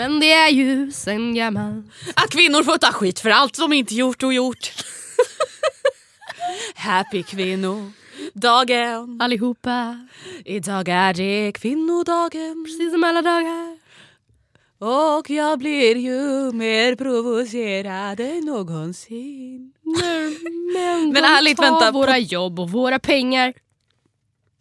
Men det är ju sen gammalt. Att kvinnor får ta skit för allt de inte gjort och gjort. Happy kvinnodagen. Allihopa. Idag är det kvinnodagen. Precis som alla dagar. Och jag blir ju mer provocerad än någonsin. Men, men, Men ärligt, tar vänta, våra jobb och våra pengar.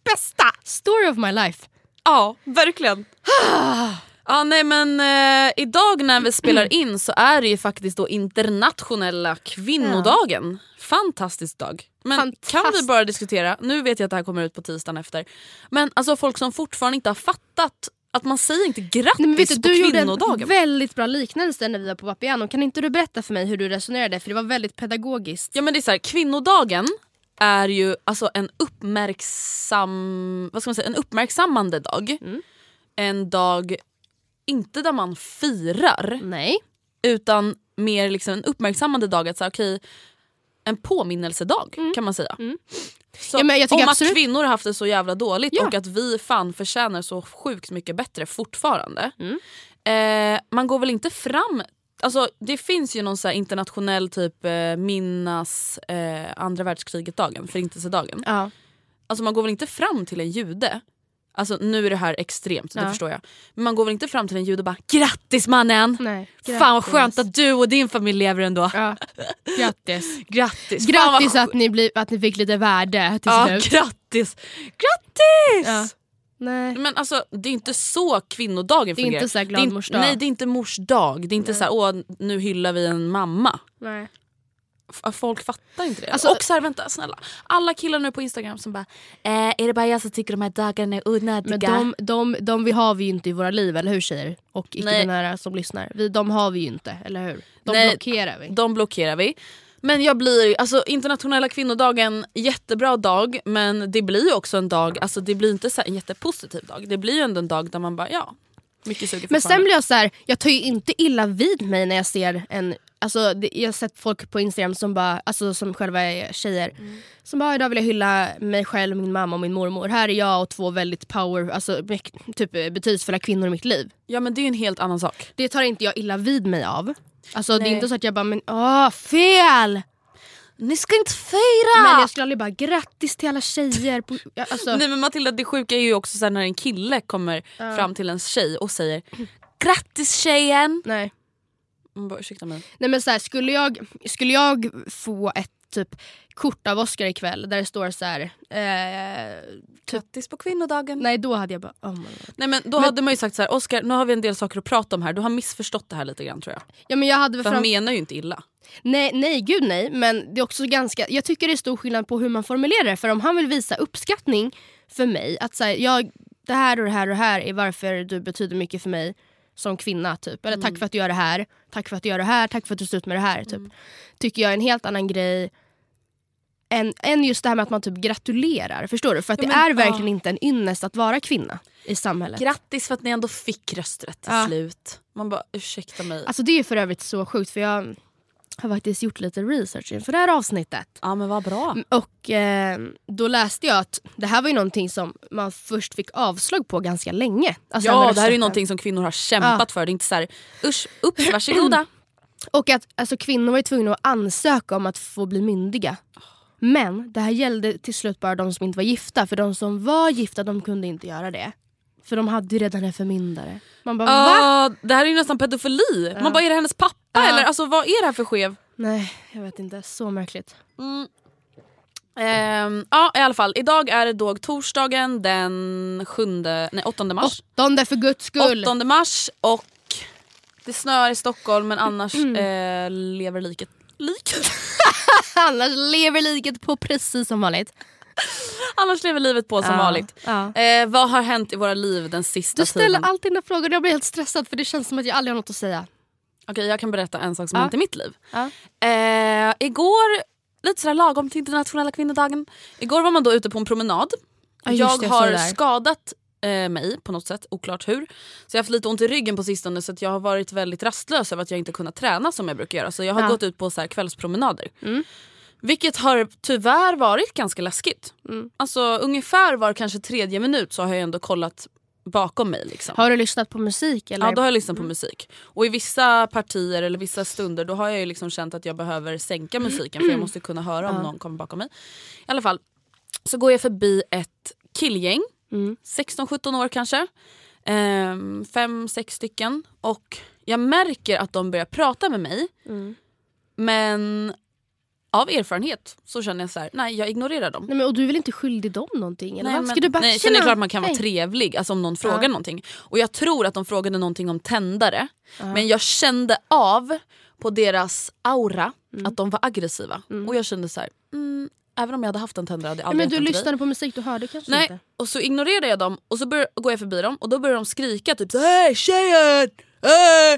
Bästa story of my life. Ja, verkligen. Ja, nej men eh, idag när vi spelar in så är det ju faktiskt då internationella kvinnodagen. Fantastisk dag. Men kan Fantastisk. vi bara diskutera, nu vet jag att det här kommer ut på tisdagen efter, men alltså folk som fortfarande inte har fattat att man säger inte grattis Nej, men vet du, på du gjorde kvinnodagen. en väldigt bra liknelse när vi var på Vapiano. Kan inte du berätta för mig hur du resonerade? För det var väldigt pedagogiskt. Ja men det är så här, kvinnodagen är ju alltså en uppmärksam, vad ska man säga, en uppmärksammande dag. Mm. En dag, inte där man firar, Nej. utan mer liksom en uppmärksammande dag. Att säga, okej, en påminnelsedag kan man säga. Så, Mm. Ja, jag tycker om absolut- att kvinnor har haft det så jävla dåligt Ja. och att vi fan förtjänar så sjukt mycket bättre fortfarande. Mm. Eh, man går väl inte fram Alltså, det finns ju någon så här internationell typ eh, minnas eh, andra världskriget-dagen, förintelsedagen. Ja. Alltså man går väl inte fram till en jude Alltså nu är det här extremt, det Ja. förstår jag. Men man går väl inte fram till en jude och bara “grattis mannen! Nej. Fan vad Grattis. skönt att du och din familj lever ändå. Ja. Grattis. Grattis! Grattis att ni, bli, att ni fick lite värde till Ja, slut. grattis! Grattis! Ja. Nej. Men alltså det är inte så kvinnodagen Det är fungerar. inte så glad Det är. Nej det är inte mors dag. Det är inte så här, åh nu hyllar vi en mamma. Nej. Folk fattar inte det. Alltså- och så här, vänta snälla. Alla killar nu på Instagram som bara eh, är det bara jag som tycker de här dagarna är onödiga? Men de, de, de vi har vi ju inte i våra liv, eller hur tjejer? Och icke-binära som lyssnar. Vi, de har vi ju inte, eller hur? De Nej. blockerar vi. De blockerar vi. Men jag blir, alltså internationella kvinnodagen, jättebra dag men det blir ju också en dag, alltså det blir inte så en jättepositiv dag. Det blir ju ändå en dag där man bara ja, mycket suger Men sen blir jag så här, jag tar ju inte illa vid mig när jag ser en Alltså, det, jag har sett folk på Instagram som bara, alltså som själva är tjejer Som bara, idag vill jag hylla mig själv, min mamma och min mormor Här är jag och två väldigt power, alltså typ betydelsefulla kvinnor i mitt liv Ja men det är en helt annan sak. Det tar inte jag illa vid mig av Alltså det är inte så att jag bara, men åh fel! Ni ska inte fira! Men jag skulle aldrig bara, grattis till alla tjejer på, alltså, Nej men Matilda det sjuka är ju också när en kille kommer fram till en tjej och säger Grattis tjejen! nej. Bara, ursäkta mig. Nej men så här, skulle, jag, skulle jag få ett typ kort av Oscar ikväll där det står så här. Eh, Grattis på kvinnodagen. nej då hade jag bara oh. Nej men då hade man ju sagt så här, Oskar nu har vi en del saker att prata om här, du har missförstått det här lite grann tror jag. Ja men jag hade väl För han fram... menar ju inte illa. nej, nej gud nej men det är också ganska, jag tycker det är stor skillnad på hur man formulerar det för om han vill visa uppskattning för mig att så här, jag det här och det här och det här är varför du betyder mycket för mig som kvinna. typ. Eller tack för att du gör det här, tack för att du gör det här, tack för att du står ut med det här. Typ. Tycker jag är en helt annan grej än, än just det här med att man typ gratulerar. Förstår du? För att Ja, det men- är verkligen ja. inte en ynnest att vara kvinna i samhället. Grattis för att ni ändå fick rösträtt till Ja. slut. Man bara ursäkta mig. Alltså det är för övrigt så sjukt för jag har faktiskt gjort lite research inför det här avsnittet. ja men vad bra. Och eh, då läste jag att det här var ju någonting som man först fick avslag på ganska länge. Alltså Ja det här är ju någonting som kvinnor har kämpat Ja. för. Det är inte så här usch upp varsågoda. Och att alltså, kvinnor var tvungna att ansöka om att få bli myndiga. Men det här gällde till slut bara de som inte var gifta. För de som var gifta de kunde inte göra det. För de hade ju redan en förmyndare. Man bara va? Ja, det här är ju nästan pedofili. Man bara är det hennes pappa Ja. eller alltså vad är det här för skev? Nej jag vet inte, så märkligt. Ehm, ja i alla fall, idag är det då torsdagen den 7, nej 8 mars. Åttonde för guds skull. 8 mars och det snöar i Stockholm men annars eh, lever liket. Liket? Annars lever liket på precis som vanligt. annars lever livet på som Ja, vanligt. ja. Eh, vad har hänt i våra liv den sista Du ställer tiden? alltid dina frågor jag blir helt stressad för det känns som att jag aldrig har något att säga. Okej jag kan berätta en sak som Ja. hänt i mitt liv. Ja. Eh, igår, lite sådär lagom till internationella kvinnodagen. Igår var man då ute på en promenad. Just jag det, jag har där. skadat eh, mig på något sätt, oklart hur. Så jag har haft lite ont i ryggen på sistone så jag har varit väldigt rastlös över att jag inte kunnat träna som jag brukar göra. Så jag har Ja. gått ut på så här kvällspromenader. Mm. Vilket har tyvärr varit ganska läskigt. Mm. Alltså ungefär var kanske tredje minut så har jag ändå kollat bakom mig. Liksom. Har du lyssnat på musik? Eller? Ja då har jag lyssnat på musik. Och i vissa partier eller vissa stunder då har jag ju liksom känt att jag behöver sänka musiken för jag måste kunna höra om Ja. någon kommer bakom mig. I alla fall så går jag förbi ett killgäng, Mm. 16-17 år kanske. Ehm, fem, sex stycken. Och jag märker att de börjar prata med mig. Mm. Men av erfarenhet så känner jag så här, nej jag ignorerar dem. Nej, men, och du är väl inte skyldig dem någonting? Eller Nej, men, Ska du nej, sen är det "Tjena, klart man kan vara hej." trevlig alltså om någon frågar Ja. någonting. Och jag tror att de frågade någonting om tändare. Ja. Men jag kände av på deras aura Mm. att de var aggressiva. Och jag kände så här, mm, även om jag hade haft en tändare hade jag Nej, aldrig men du lyssnade på musik, du hörde kanske Nej, inte? och så ignorerade jag dem och så går jag förbi dem och då börjar de skrika typ så här, tjejen! Hej!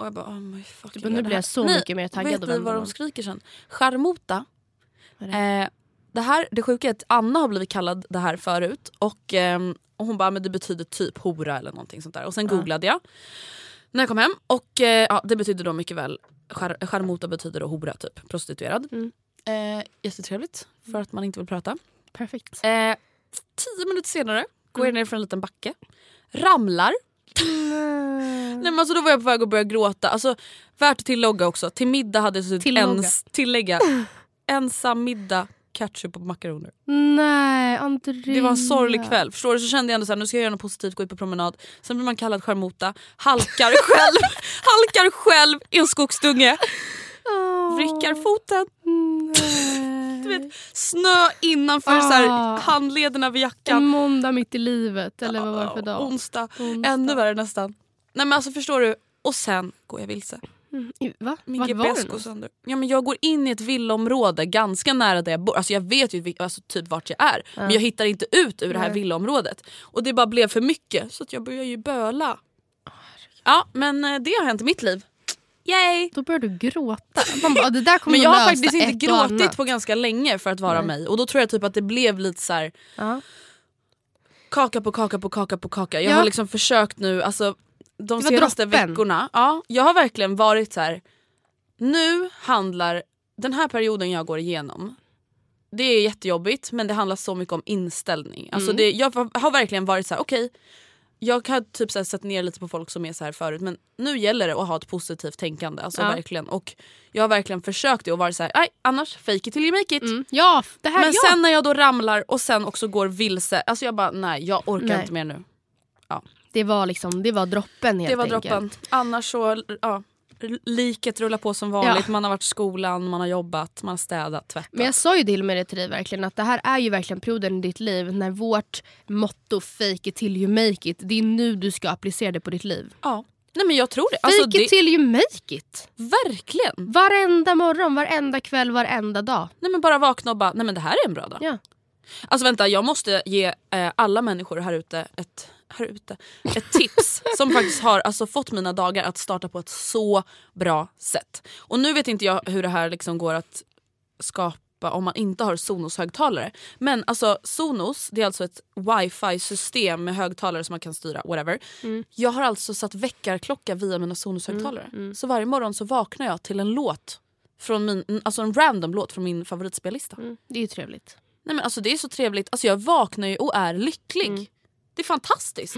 Och jag bara oh my fucking Typ, nu blir jag så Nej, mycket mer taggad Vet ni vad de skriker sen? Charmota. Eh, det, här, det sjuka är att Anna har blivit kallad det här förut och, ehm, och hon bara men det betyder typ hora eller någonting sånt där. Och sen Ja. googlade jag när jag kom hem och eh, ja, det betyder då mycket väl char- charmota betyder då hora typ, prostituerad. Mm. Eh, jättetrevligt för att man inte vill prata. Perfekt. Eh, tio minuter senare går jag ner för en liten backe, ramlar. Nej, men alltså då var jag på väg att börja gråta. Alltså, värt att tillogga också, till middag hade jag suttit Tillogga. ens, tillägga ensam middag, ketchup och makaroner. Nej, Andrea. Det var en sorglig kväll. Förstår du? Så kände jag ändå så här, nu ska jag göra något positivt, gå ut på promenad. Sen blir man kallad charmota, halkar själv, halkar själv i en skogsdunge, vrickar foten. nej. Vet, snö innanför så här, Ah. handlederna vid En jackan. måndag mitt i livet, eller vad var det för dag? Onsdag. Onsdag. Ännu värre nästan. Nej men alltså förstår du? Och sen går jag vilse. Mm, Va? Min Vart var GPS du går sönder. Ja, men jag går in i ett villaområde ganska nära där jag bor. Alltså jag vet ju alltså, typ vart jag är. Men jag hittar inte ut ur det här Nej. villaområdet. Och det bara blev för mycket så att jag börjar ju böla. Ja men eh, det har hänt i mitt liv. Yay! Då började du gråta. Man bara, det där kommer Men jag har faktiskt inte gråtit på ganska länge för att vara Nej. mig. Och då tror jag typ att det blev lite så här Ja. kaka på kaka på kaka på kaka. Jag Ja. har liksom försökt nu, alltså de senaste droppen. veckorna. Ja, jag har verkligen varit så här. Nu handlar den här perioden jag går igenom. Det är jättejobbigt men det handlar så mycket om inställning. Alltså Mm. det, jag har verkligen varit så här: okej jag har typ så sett ner lite på folk som är så här förut men nu gäller det att ha ett positivt tänkande. Alltså Ja. verkligen. Och jag har verkligen försökt det och varit så här: nej annars fake it till you make it. Mm. Ja, det här Men ja. sen när jag då ramlar och sen också går vilse, alltså jag bara nej jag orkar Nej. inte mer nu. Det var liksom, det var droppen helt Det var enkelt. droppen. Annars så, ja. Liket rullar på som vanligt, man har varit i skolan, man har jobbat, man har städat, tvättat. Men jag sa ju till med det till dig verkligen att det här är ju verkligen perioden i ditt liv när vårt motto fake it till you make it, det är nu du ska applicera det på ditt liv. ja. Nej men jag tror det. Fake Alltså, it det till you make it. verkligen. Varenda morgon, varenda kväll, varenda dag. Nej men bara vakna och bara, nej men det här är en bra dag. Ja. Alltså vänta, jag måste ge eh, alla människor här ute ett här ute ett tips som faktiskt har alltså, fått mina dagar att starta på ett så bra sätt. Och nu vet inte jag hur det här liksom går att skapa om man inte har Sonos-högtalare. Men alltså Sonos det är alltså ett wifi-system med högtalare som man kan styra. whatever. Jag har alltså satt väckarklocka via mina Sonos-högtalare. Så varje morgon så vaknar jag till en låt. Från min, alltså en random låt från min favoritspellista. Mm, det är ju trevligt. Nej, men alltså, det är så trevligt. Alltså, jag vaknar ju och är lycklig. Det är fantastiskt.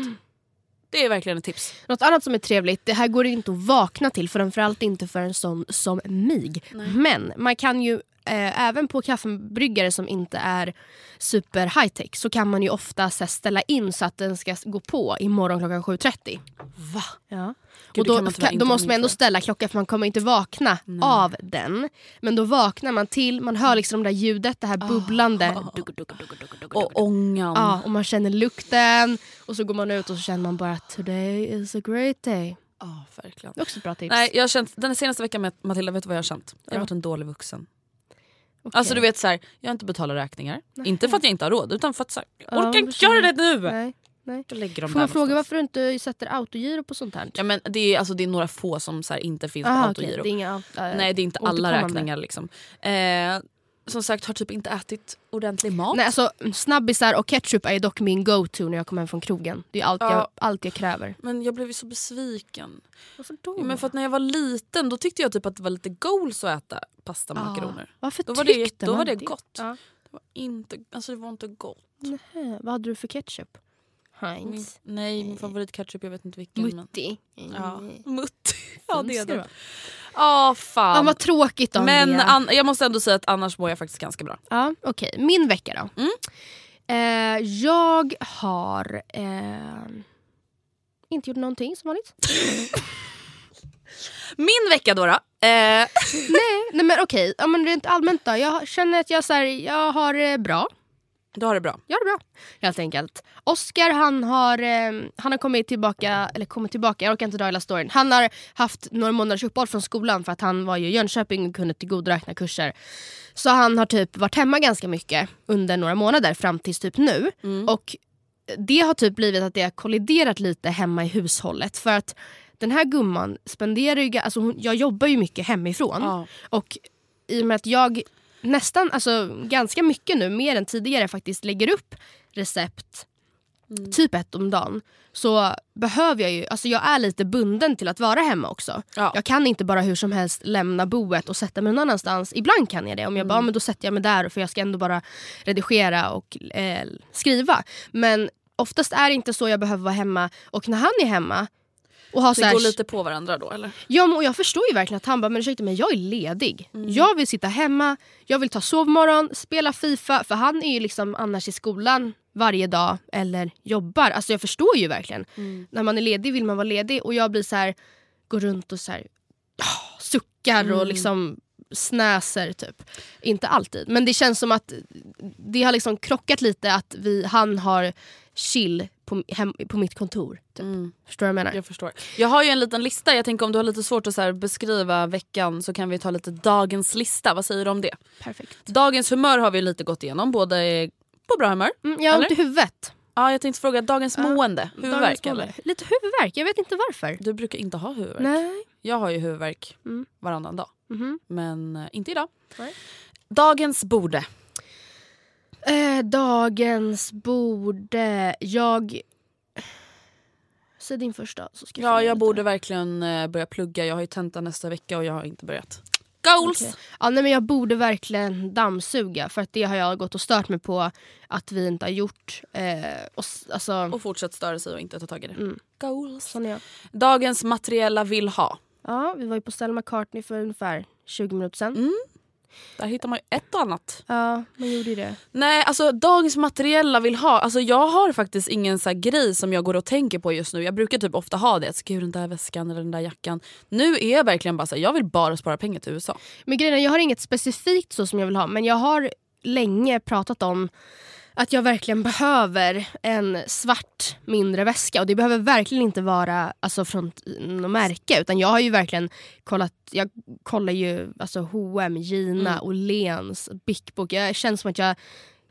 Det är verkligen ett tips. Något annat som är trevligt, det här går inte att vakna till framförallt inte för en sån som mig. Men man kan ju eh, även på kaffebryggare som inte är super high tech så kan man ju ofta här, ställa in så att den ska gå på imorgon klockan 7.30. Va? Ja. Gud, och då, man då måste man ändå ställa klockan för man kommer inte vakna av den. Men då vaknar man till, man hör liksom det där ljudet, det här bubblande. Dugg, dugg. Och ångan. Ja, och man känner lukten och så går man ut och så känner man bara today is a great day. Ja, verkligen. Det är också ett bra tips. Nej, jag har känt, den senaste veckan med Matilda, vet du vad jag har känt? Jag har varit en dålig vuxen. Okej. Alltså du vet så här, jag har inte betalat räkningar. Inte för att jag inte har råd utan för att så här, jag Ja, orkar inte göra det nu. Nej, nej. Lägger dem Får man fråga någonstans. varför du inte sätter autogiro på sånt här? Ja, men det, är, alltså, det är några få som så här, inte finns på Aha, okej. autogiro. Det är inga, äh, Nej det är inte alla räkningar liksom. Eh, som sagt har typ inte ätit ordentlig mat. Nej, alltså, snabbisar och ketchup är dock min go-to när jag kommer hem från krogen. Det är allt, Ja. jag, allt jag kräver. Men jag blev ju så besviken. Varför då? Ja, men för att när jag var liten då tyckte jag typ att det var lite goals att äta pasta med Ah. makaroner. Varför Då var det- tyckte då var det gott. Ja. Det var inte, alltså det var inte gott. Nähä, vad hade du för ketchup? Min, Heinz? nej min favoritketchup jag vet inte vilken. men- Mutti? Ja, Mm. Mutti. Ja det är det det. Ja fan. Ja, vad tråkigt då. men an, jag måste ändå säga att annars mår jag faktiskt ganska bra. Ja, Okej, min vecka då. Mm. Eh, jag har eh, inte gjort någonting som vanligt. Min vecka då. då eh, nej, nej men okej, ja, men rent allmänt då. Jag känner att jag, så här, jag har det bra. Du har det bra. Jag har det bra. Helt enkelt. Oscar han har, eh, han har kommit tillbaka, eller kommit tillbaka, jag orkar inte dra hela storyn. Han har haft några månaders uppehåll från skolan för att han var ju i Jönköping och kunde tillgodoräkna kurser. Så han har typ varit hemma ganska mycket under några månader fram tills typ nu. Och det har typ blivit att det har kolliderat lite hemma i hushållet. För att den här gumman spenderar ju, alltså hon, jag jobbar ju mycket hemifrån. Ja. Och i och med att jag nästan, alltså ganska mycket nu, mer än tidigare faktiskt lägger upp recept typ ett om dagen. Så behöver jag ju, alltså jag är lite bunden till att vara hemma också. Ja. Jag kan inte bara hur som helst lämna boet och sätta mig någon annanstans. Ibland kan jag det. Om jag bara, ja, men då sätter jag mig där för jag ska ändå bara redigera och eh, skriva. Men oftast är det inte så jag behöver vara hemma. Och när han är hemma och har så här, går lite på varandra då eller? Ja, och jag förstår ju verkligen att han bara, men ursäkta men jag är ledig. Mm. Jag vill sitta hemma, jag vill ta sovmorgon, spela FIFA. För han är ju liksom annars i skolan varje dag eller jobbar. Alltså jag förstår ju verkligen. Mm. När man är ledig vill man vara ledig och jag blir så här, går runt och så här, ah, suckar Mm. och liksom snäser typ. Inte alltid, men det känns som att det har liksom krockat lite att vi, han har chill på, hem, på mitt kontor. Typ. Förstår du vad jag menar? Mm. Jag förstår. Jag har ju en liten lista, jag tänker om du har lite svårt att så beskriva veckan så kan vi ta lite dagens lista. Vad säger du om det? Perfekt. Dagens humör har vi lite gått igenom, båda är på bra humör. Mm, jag har ont i huvudet. Ja, jag tänkte fråga dagens Ja. mående, huvudvärk eller? Lite huvudvärk, jag vet inte varför. Du brukar inte ha huvudvärk. Nej. Jag har ju huvudvärk Mm. varannan dag. Mhm. Men eh, inte idag. Nej. Dagens borde. Eh, dagens borde... Jag... Säg din första så ska Ja, fundera jag lite. borde verkligen eh, börja plugga. Jag har ju tenta nästa vecka och jag har inte börjat. Goals! Okej. Ja, nej, men jag borde verkligen dammsuga för att det har jag gått och stört mig på att vi inte har gjort. Eh, och, alltså, Och fortsätt störa sig och inte ta tag i det. Mm. Goals. sån är jag. Dagens materiella vill ha. Ja, vi var ju på Stella McCartney för ungefär 20 minuter sedan. Mm. Där hittar man ju ett och annat. Ja, man gjorde ju det. Nej, alltså dagens materiella vill ha. Alltså jag har faktiskt ingen så grej som jag går och tänker på just nu. Jag brukar typ ofta ha det. Gud, den där väskan eller den där jackan. Nu är jag verkligen bara så här, jag vill bara spara pengar till USA. Men grejen är, jag har inget specifikt så som jag vill ha men jag har länge pratat om att jag verkligen behöver en svart mindre väska och det behöver verkligen inte vara alltså, från något märke utan jag har ju verkligen kollat, jag kollar ju alltså H&M, Gina, Mm. Åhléns, Bic Book. Jag känns som att jag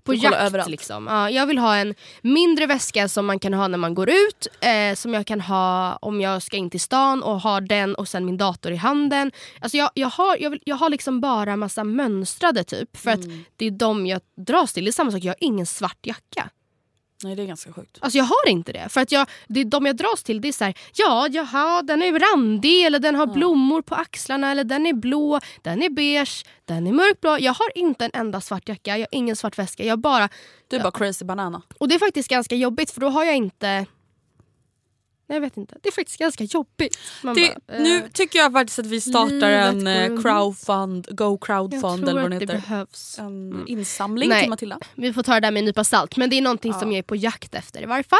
På jakt överallt. liksom. Ja, jag vill ha en mindre väska som man kan ha när man går ut. Eh, som jag kan ha om jag ska in till stan och har den och sen min dator i handen. Alltså jag, jag, har, jag, vill, jag har liksom bara massa mönstrade typ. För att Mm. det är de jag dras till. Det är samma sak, jag har ingen svart jacka. Nej det är ganska sjukt. Alltså jag har inte det. För att jag, det de jag dras till det är så här, ja jaha den är randig eller den har blommor på axlarna eller den är blå, den är beige, den är mörkblå. Jag har inte en enda svart jacka, jag har ingen svart väska. Jag bara, Du är bara crazy banana. och det är faktiskt ganska jobbigt för då har jag inte... Jag vet inte. Det är faktiskt ganska jobbigt. Det, bara, eh, nu tycker jag faktiskt att vi startar en eh, crowdfund, go crowdfund eller vad den det heter. behövs. En insamling Nej. till Matilda. Vi får ta det där med en nypa salt. Men det är någonting som jag är på jakt efter i varje fall.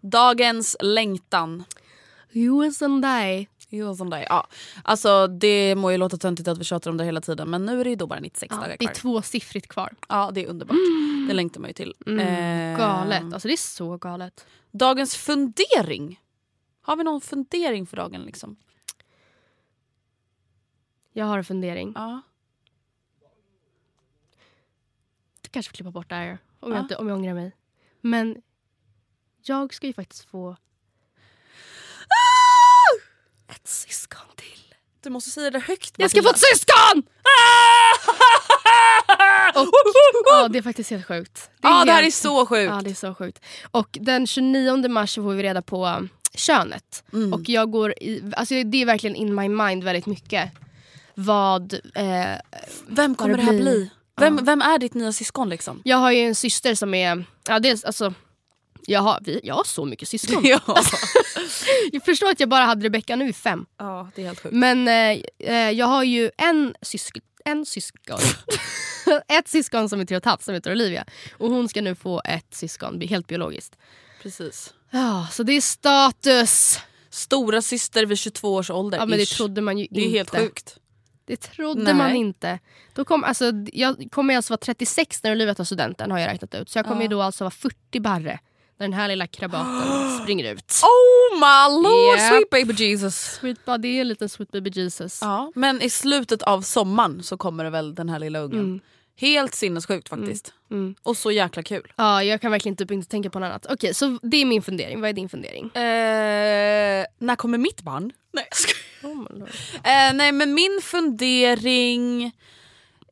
Dagens längtan. US and I. Jo, som dig. Ja. Alltså, det må ju låta töntigt att vi tjatar om det hela tiden men nu är det ju då bara 96 Ja, dagar det kvar. är tvåsiffrigt kvar. Ja det är underbart. Det längtar man ju till. Mm, Eh, galet. Alltså det är så galet. Dagens fundering. Har vi någon fundering för dagen? liksom? Jag har en fundering. Ja. Du kanske får klippa bort det här om, Ja. jag, inte, om jag ångrar mig. Men jag ska ju faktiskt få ett syskon till. Du måste säga det högt Jag ska få ett syskon! Och, ja, det är faktiskt helt sjukt. Det Ja det här är så sjukt. Ja, det är så sjukt. Och den 29 mars får vi reda på um, könet. Mm. Och jag går i, alltså det är verkligen in my mind väldigt mycket. Vad... Eh, Vem kommer det det här bli? Vem, vem är ditt nya syskon liksom? jag har ju en syster som är... Ja, är alltså, jag, har, vi, jag har så mycket syskon. ja. Jag förstår att jag bara hade Rebecca nu i fem. ja det är helt sjukt. Men eh, eh, jag har ju en syskon. En syskon. ett syskon som är tre och ett halvt som heter Olivia. Och hon ska nu få ett syskon, helt biologiskt. Precis. Ja, så det är status. Stora syster vid 22 års ålder. Ja men det ish. trodde man ju det är inte. helt sjukt. Det trodde Nej. man inte. Då kom, alltså, jag kommer alltså vara 36 när Olivia tar studenten har jag räknat ut. Så jag kommer ju då alltså vara 40 barre. När den här lilla krabaten springer ut. Oh my lord Yep. sweet baby Jesus. Sweet body, en liten sweet baby Jesus. Ja, men i slutet av sommaren så kommer det väl den här lilla ungen. Helt sinnessjukt faktiskt. Mm. Och så jäkla kul. Ja, jag kan verkligen typ inte tänka på något annat. Okej, så det är min fundering. Vad är din fundering? Eh, när kommer mitt barn? Nej. Oh eh, nej men min fundering...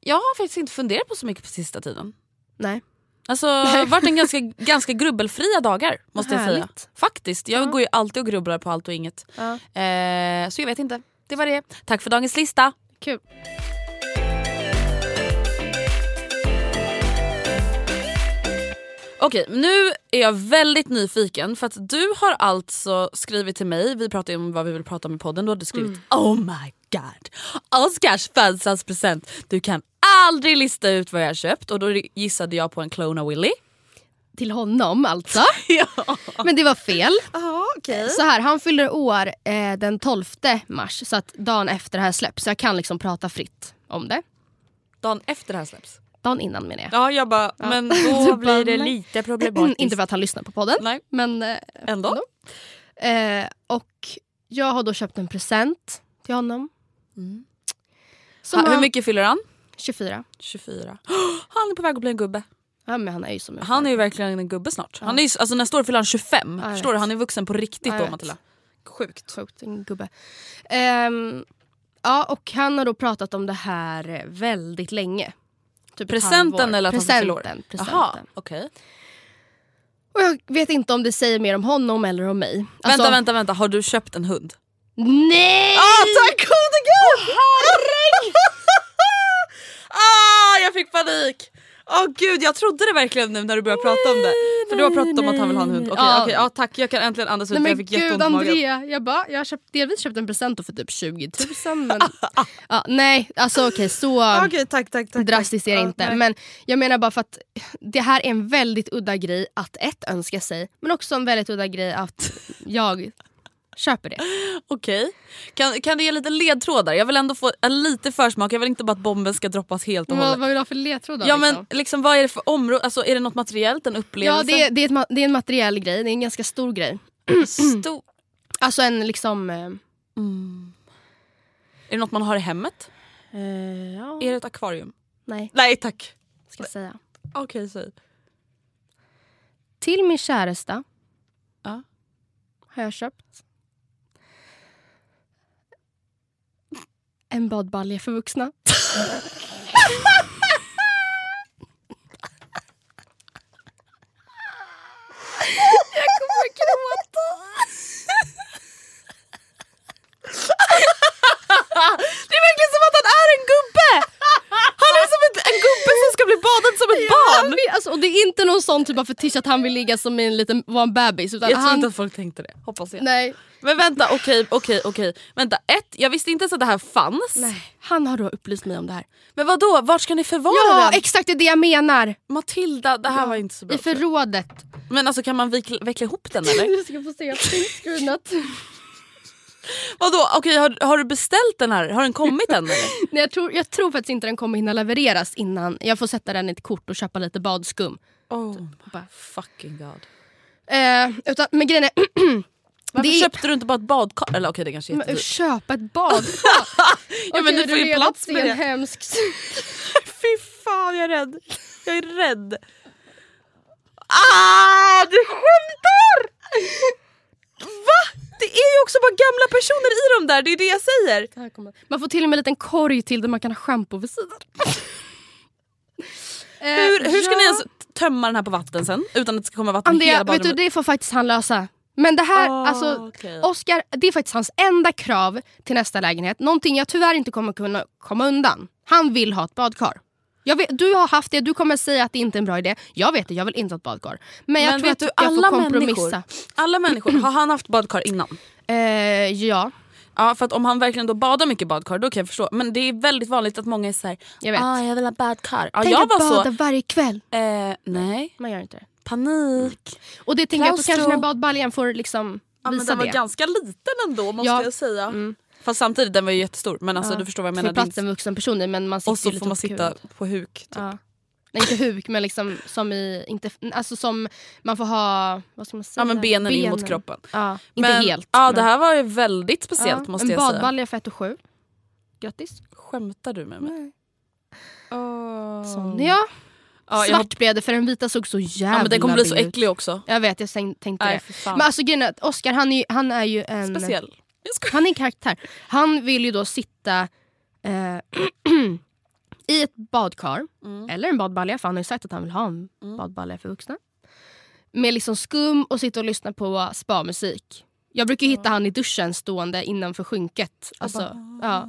Jag har faktiskt inte funderat på så mycket på sista tiden. Nej. Alltså, det har varit en ganska, ganska grubbelfria dagar måste jag säga. Härligt. Faktiskt. Jag går ju alltid och grubblar på allt och inget. Ja. Eh, så jag vet inte. Det var det. Tack för dagens lista. Kul. Okej, nu är jag väldigt nyfiken för att du har alltså skrivit till mig, vi pratade om vad vi vill prata om i podden, du hade skrivit Oh my god, Oscars födelsedagspresent. Du kan aldrig lista ut vad jag har köpt och då gissade jag på en Clona Willy. Till honom alltså. ja. Men det var fel. Ah, okay. Så här, han fyller år eh, den 12 mars. Så att dagen efter det här släpps. Så jag kan liksom prata fritt om det. Dagen efter det här släpps. Dagen innan menar jag. Ja, jag bara, men Du då blir det lite problematiskt. Inte för att han lyssnar på podden. Nej, Men eh, ändå. Eh, och jag har då köpt en present till honom. Som Ha, hur mycket fyller han? 24. 24. Han är på väg att bli en gubbe. Ja men han är ju som en Han är ju verkligen en gubbe snart. Han är ju, alltså nästa år fyller han 25. jag Förstår du? vet. Han är vuxen på riktigt Ja, jag då. Matilda. Sjukt. Sjukt, en gubbe. Ehm, ja och han har då pratat om det här väldigt länge. Typ Presenten eller att han ska fylla år? presenten, presenten. Jaha, okej. Och jag vet inte om det säger mer om honom eller om mig. Alltså- Vänta, vänta, vänta. Har du köpt en hund? Nej! Ah, tack gode gud! ah, jag fick panik! Åh gud, jag trodde det verkligen nu när du började prata om det. För du har pratat om att han vill ha en hund. Okej, Ja. okej, ja, tack. Jag kan äntligen andas ut Nej för jag men fick gud jätteont i magen. Andrea, jag, bara, jag har köpt, delvis köpt en present för typ 20 000 men ja, nej alltså okej så Okej, tack, tack, tack. drastiskt är det inte. nej. Men jag menar bara för att det här är en väldigt udda grej att ett önska sig men också en väldigt udda grej att jag köper det. Okej. Kan, kan du ge lite ledtrådar? Jag vill ändå få en lite försmak. Jag vill inte bara att bomben ska droppas helt och hållet. vad vill du ha för ledtrådar? Ja liksom? men liksom, vad är det för område? Alltså, är det något materiellt? En upplevelse? ja det, är, det, är ett, det är en materiell grej, det är en ganska stor grej. Stor... Alltså en liksom... Eh, Är det något man har i hemmet? eh, ja, Är det ett akvarium? nej, Nej tack. ska jag säga. Okej, säg. Till min käresta Ja. har jag köpt en badbalja för vuxna. jag kommer gråta. Det är verkligen som att han är en gubbe! Han är som ett, en gubbe som ska bli badad som ett Ja, barn! vill, alltså, och det är inte någon sån typ av fetisch att han vill ligga som en liten vara en bebis. Utan Jag tror han, inte att folk tänkte det, hoppas jag. nej, Men vänta, okej, okej, okej. Vänta, ett, jag visste inte ens att det här fanns. nej, han har då upplyst mig om det här. Men vad då? vart ska ni förvara Ja, den? exakt det är det jag menar. Matilda, det här var inte så bra. I tror förrådet. Men alltså kan man veckla, veckla ihop den eller? Du ska få se. Vadå, okej har, har du beställt den här? Har den kommit än eller? Nej, jag, tror, jag tror faktiskt inte den kommer hinna levereras innan. Jag får sätta den i ett kort och köpa lite badskum. Oh Bara. fucking god. Eh, utan, men grejen är, Varför Det köpte du inte bara ett badkar? Eller okej det kanske är men, köpa ett badkar. Ja, men du får ju plats med det. hemsk Fy fan jag är rädd. Jag är rädd. Ah, du skämtar! Va? Det är ju också bara gamla personer i de där, det är det jag säger. Kommer- Man får till och med en liten korg till där man kan ha schampo vid sidan. Eh, Hur, hur ska ja. ni ens tömma den här på vatten sen utan att det ska komma vatten Andrea, hela vet du, badrummet? det får faktiskt han lösa. Men det här, Ah, alltså, okej. Oscar, det är faktiskt hans enda krav till nästa lägenhet. Någonting jag tyvärr inte kommer kunna komma undan. Han vill ha ett badkar. Jag vet, du har haft det, du kommer säga att det inte är en bra idé. Jag vet det, jag vill inte ha ett badkar. Men jag Men tror vet att du, jag får kompromissa. människor, alla människor, har han haft badkar innan? Eh, ja, Ja för om han verkligen då badar mycket badkar då kan jag förstå. Men det är väldigt vanligt att många är såhär, jag vet. ah, jag vill ha badkar. Ja, Tänk jag att bada så, varje kväll. eh, nej, Man gör inte det. panik. Och det tänker jag att kanske den badbaljan får liksom Ja, men visa den var det. ganska liten ändå måste Ja. jag säga. Mm. Fast samtidigt den var ju jättestor men alltså Ja. du förstår vad jag menar. plats Det är en vuxen person i men man inte- sitter och så lite får man sitta på huk. Typ. Ja. Nej inte huk men liksom som i, inte, alltså som man får ha, vad ska man säga? Ja men benen, in mot kroppen. Ja, inte Men, helt. Ja men- det här var ju väldigt speciellt måste en jag säga. badbalja för 1 och 7. Grattis. Skämtar du med mig? Nej. Oh. Sån ja. Ja, Svart blev det för den vita såg så jävla Ja, men den kommer bli så ut. äcklig också. Jag vet, jag tänk- tänkte Nej, det. för. Men alltså grejen är att Oscar han är, han är ju en... Speciell. Han är en karaktär. Han vill ju då sitta eh, i ett badkar, Mm. eller en badbalja för han har ju sagt att han vill ha en badbalja för vuxna. Med liksom skum och sitta och lyssna på spa-musik. Jag brukar ju hitta han i duschen stående innanför skynket. Alltså, ja,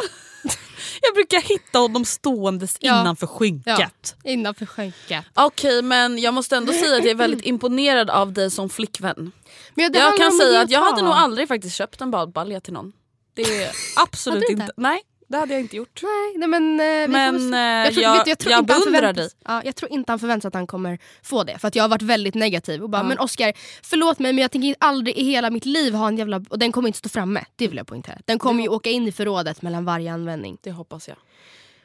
Jag brukar hitta honom ståendes Ja. innanför skynket. innanför skynket. Okej men jag måste ändå säga att jag är väldigt imponerad av dig som flickvän. Men Jag kan säga att jag hade nog aldrig faktiskt köpt en badbalja till någon. Det är absolut inte. inte? Nej det hade jag inte gjort. Nej, nej men, eh, Men, eh, jag, tror, jag- vet, jag, tror jag inte beundrar sig- Ja, jag tror inte han förväntar sig att han kommer få det. För att jag har varit väldigt negativ. Och bara, Ja. Men Oscar, förlåt mig men jag tänker aldrig i hela mitt liv ha en jävla... Och den kommer inte stå framme. Det vill jag poängtera. Den kommer ju åka in i förrådet mellan varje användning. Det hoppas jag.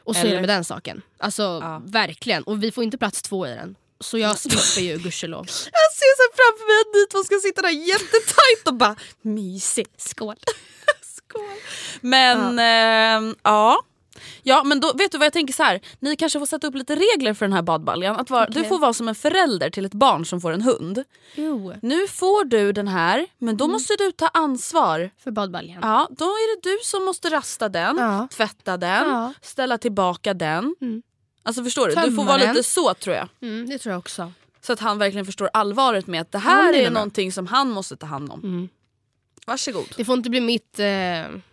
Och så är Eller- det med den saken. Alltså Ja. verkligen. Och vi får inte plats två i den. Så jag slipper ju gudskelov. Jag ser så framför mig att ni två ska sitta där jättetajt och bara mysigt. Skål. Skål. Men ja. ja. Ja men då vet du vad jag tänker så här. Ni kanske får sätta upp lite regler för den här badbaljan. Att vara, Du Okej. får vara som en förälder till ett barn som får en hund. Jo. Nu får du den här men Mm. då måste du ta ansvar. För badbaljan. Ja, då är det du som måste rasta den, Ja. tvätta den, Ja. ställa tillbaka den. Mm. Alltså förstår du? Du Tömma får vara den. lite så tror jag. Mm, det tror jag också. Så att han verkligen förstår allvaret med att det här är någonting som han måste ta hand om. Mm. Varsågod. Det får inte bli mitt, eh,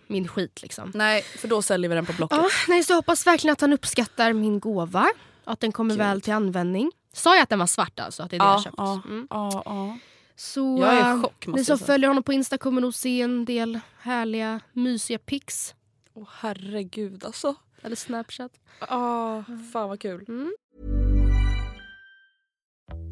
min skit liksom. Nej, för då säljer vi den på Blocket. Ja, nej, så jag hoppas verkligen att han uppskattar min gåva. Att den kommer Gud. väl till användning. Sa jag att den var svart alltså? Att det är det jag köpt? ja, Mm. ja, ja. Så Jag är i eh, chock, måste ni som följer honom på Insta kommer nog se en del härliga mysiga pics. Åh herregud alltså. Eller Snapchat. Oh, fan vad kul.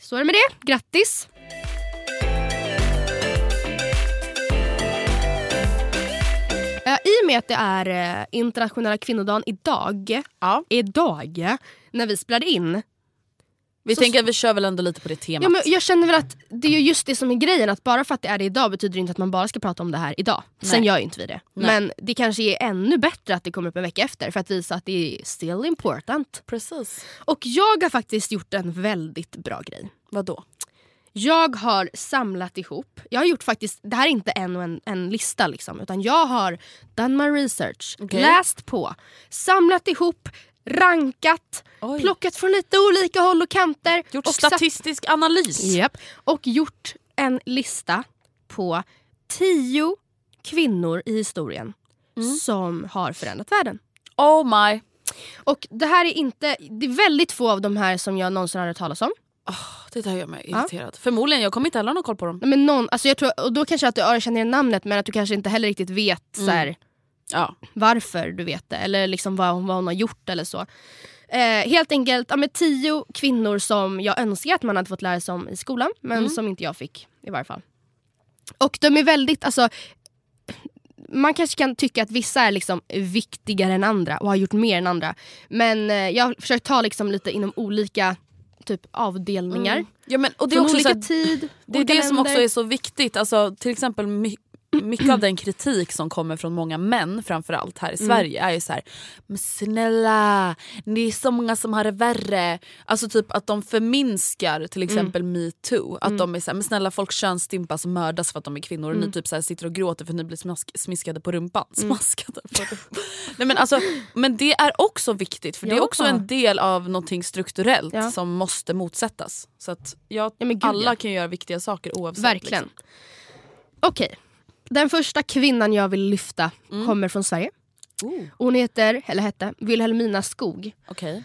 Så är det med det. Grattis! I och med att det är eh, internationella kvinnodagen idag, Ja. idag när vi spelade in. Vi Så- tänker att vi kör väl ändå lite på det temat. Ja, men jag känner väl att det är ju just det som är grejen. Att bara för att det är det idag betyder det inte att man bara ska prata om det här idag. Sen Nej. gör ju inte vi det. Nej. Men det kanske är ännu bättre att det kommer upp en vecka efter för att visa att det är still important. Precis. Och jag har faktiskt gjort en väldigt bra grej. Vadå? Jag har samlat ihop, jag har gjort faktiskt, det här är inte en och en, en lista liksom, utan jag har done my research, Okej. läst på, samlat ihop, rankat, Oj. plockat från lite olika håll och kanter. Gjort och satt- statistisk analys. Japp. Och gjort en lista på tio kvinnor i historien Mm. som har förändrat världen. Oh my. Och det här är inte, det är väldigt få av de här som jag någonsin har hört talas om. Det där gör mig irriterad. Förmodligen, jag kommer inte heller ha någon koll på dem. Men någon, alltså jag tror, och då kanske att du ja, känner igen namnet men att du kanske inte heller riktigt vet Mm. så här, Ja. varför du vet det eller liksom vad, vad hon har gjort eller så. Eh, helt enkelt ja, med tio kvinnor som jag önskar att man hade fått lära sig om i skolan men Mm. som inte jag fick i varje fall. Och de är väldigt, alltså man kanske kan tycka att vissa är liksom viktigare än andra och har gjort mer än andra. Men eh, jag har försökt ta liksom lite inom olika typ avdelningar. Ja, men, och det är Från också olika så här, tid, Det är det som också länder. är så viktigt. Alltså, till exempel mycket av den kritik som kommer från många män framförallt här i Mm. Sverige är ju så här, men snälla, det är så många som har det värre. Alltså typ att de förminskar till Mm. exempel metoo. Att de är så här, men snälla folk könsstympas och mördas för att de är kvinnor och Mm. ni typ så här sitter och gråter för att ni blir smask- smiskade på rumpan. Smaskade på rumpan. Nej, men, alltså, men det är också viktigt för det är också en del av någonting strukturellt Ja. som måste motsättas. Så att jag, Ja, gud, alla ja. kan göra viktiga saker oavsett. Verkligen. Liksom. Okej. Den första kvinnan jag vill lyfta Mm. kommer från Sverige. Oh, Hon heter, eller hette, Wilhelmina Skog. Okej.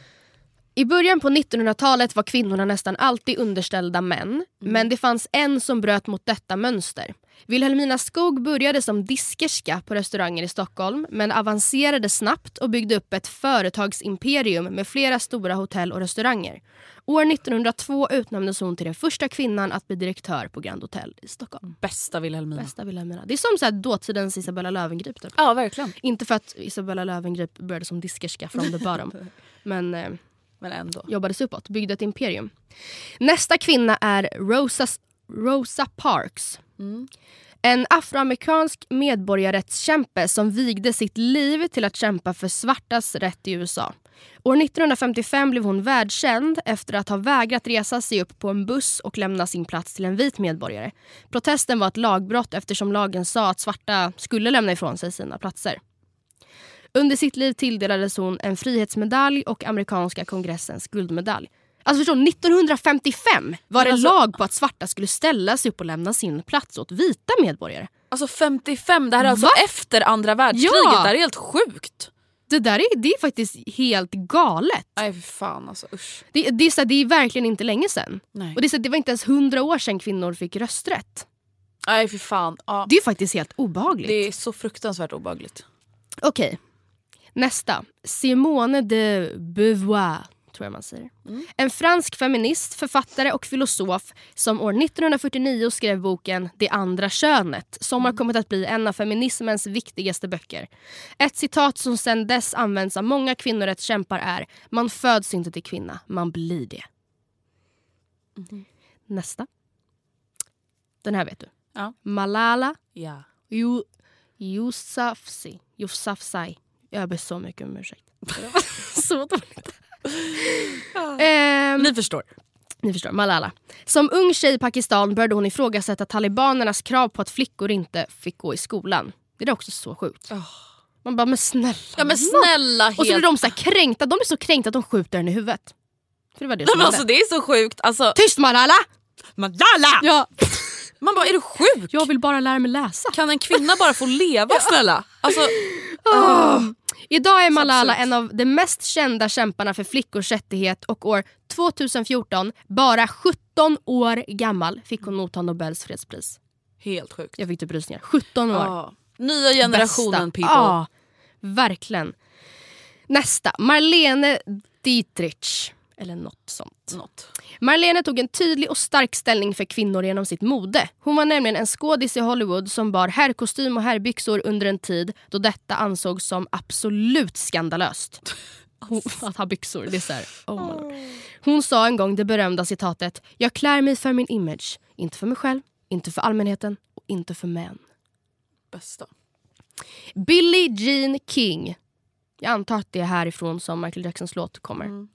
I början på 1900-talet var kvinnorna nästan alltid underställda män. Mm. Men det fanns en som bröt mot detta mönster. Wilhelmina Skog började som diskerska på restauranger i Stockholm men avancerade snabbt och byggde upp ett företagsimperium med flera stora hotell och restauranger. År 1902 utnämndes hon till den första kvinnan att bli direktör på Grand Hotel i Stockholm. Bästa Wilhelmina. Bästa Wilhelmina. Det är som så här dåtidens Isabella Löwengrip. Typ. Ja verkligen. Inte för att Isabella Löwengrip började som diskerska från the bottom. men eh, Men ändå. jobbade sig uppåt, byggde ett imperium. Nästa kvinna är Rosa, Rosa Parks. En afroamerikansk medborgarrättskämpe som vigde sitt liv till att kämpa för svartas rätt i USA. År 1955 blev hon världskänd efter att ha vägrat resa sig upp på en buss och lämna sin plats till en vit medborgare. Protesten var ett lagbrott eftersom lagen sa att svarta skulle lämna ifrån sig sina platser. Under sitt liv tilldelades hon en frihetsmedalj och amerikanska kongressens guldmedalj. Alltså förstå, 1955 var det alltså- lag på att svarta skulle ställa sig upp och lämna sin plats åt vita medborgare. Alltså 55, det här är alltså Va? efter andra världskriget. Ja! Det här är helt sjukt. Det där är, det är faktiskt helt galet. Nej för fan alltså usch. Det, det, är, så det är verkligen inte länge. Och det, är så här, det var inte ens hundra år sedan kvinnor fick rösträtt. Nej för fan. Ja. Det är faktiskt helt obehagligt. Det är så fruktansvärt obehagligt. Okej, nästa. Simone de Beauvoir, tror jag man säger. En fransk feminist, författare och filosof som år 1949 skrev boken Det andra könet som har kommit att bli en av feminismens viktigaste böcker. Ett citat som sedan dess används av många kvinnorättskämpar är “Man föds inte till kvinna, man blir det”. Nästa. Den här vet du. Ja. Malala Ja. Yousafzai. Yousafzai. Jag ber så mycket om ursäkt. så dåligt. Ehm, Ni förstår. ni förstår, Malala. Som ung tjej i Pakistan började hon ifrågasätta talibanernas krav på att flickor inte fick gå i skolan. Det är också så sjukt. Man bara, men snälla. Ja men snälla helt. Och så blir de så kränkta. De blir så kränkta att de skjuter henne i huvudet. För det var det som men alltså, det är så sjukt. Alltså, Tyst Malala! Malala! Ja, Man bara är du sjuk? jag vill bara lära mig läsa. Kan en kvinna bara få leva snälla? Alltså, Idag är Malala en av de mest kända kämparna för flickors rättighet och år 2014, bara 17 år gammal, fick hon motta Nobels fredspris. helt sjukt. Jag fick typ rysningar. 17 år. Ja. Nya generationen Bästa. people. Ja, verkligen. Nästa, Marlene Dietrich. Eller något sånt. Något. Marlene tog en tydlig och stark ställning för kvinnor genom sitt mode. Hon var nämligen en skådis i Hollywood som bar herrkostym och herrbyxor under en tid då detta ansågs som absolut skandalöst. Hon, att ha byxor, det är så här, oh. Hon sa en gång det berömda citatet “Jag klär mig för min image, inte för mig själv, inte för allmänheten och inte för män”. Bästa. Billie Jean King. Jag antar att det är härifrån som Michael Jacksons låt kommer.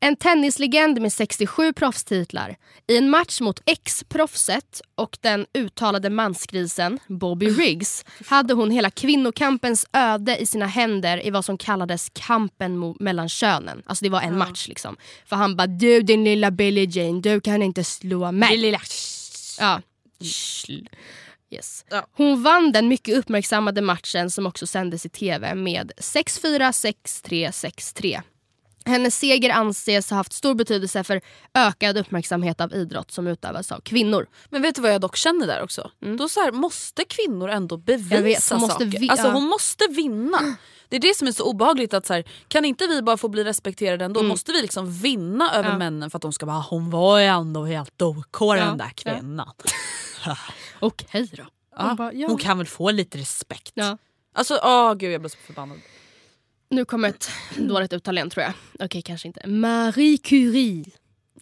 En tennislegend med 67 proffstitlar. I en match mot ex-proffset och den uttalade mansgrisen Bobby Riggs hade hon hela kvinnokampens öde i sina händer i vad som kallades kampen mellan könen. Alltså det var en match liksom. För han bara du din lilla Billie Jean, du kan inte slå mig. Lilla. Ja. Yes. Hon vann den mycket uppmärksammade matchen som också sändes i tv med 6-4, 6-3, 6-3. Hennes seger anses ha haft stor betydelse för ökad uppmärksamhet av idrott som utövas av kvinnor. Men vet du vad jag dock känner där också? Då så här, måste kvinnor ändå bevisa vet, saker. vi- alltså, ja. hon måste vinna. Det är det som är så obehagligt. att så här, Kan inte vi bara få bli respekterade ändå? Måste vi liksom vinna över Ja. männen för att de ska bara “hon var ju ändå helt OK den Ja. där kvinnan”. Okej då. Ja. Hon bara, ja. Hon kan väl få lite respekt. Ja. Alltså åh gud jag blir så förbannad. Nu kommer ett dåligt uttal igen tror jag. Okej, kanske inte. Marie Curie.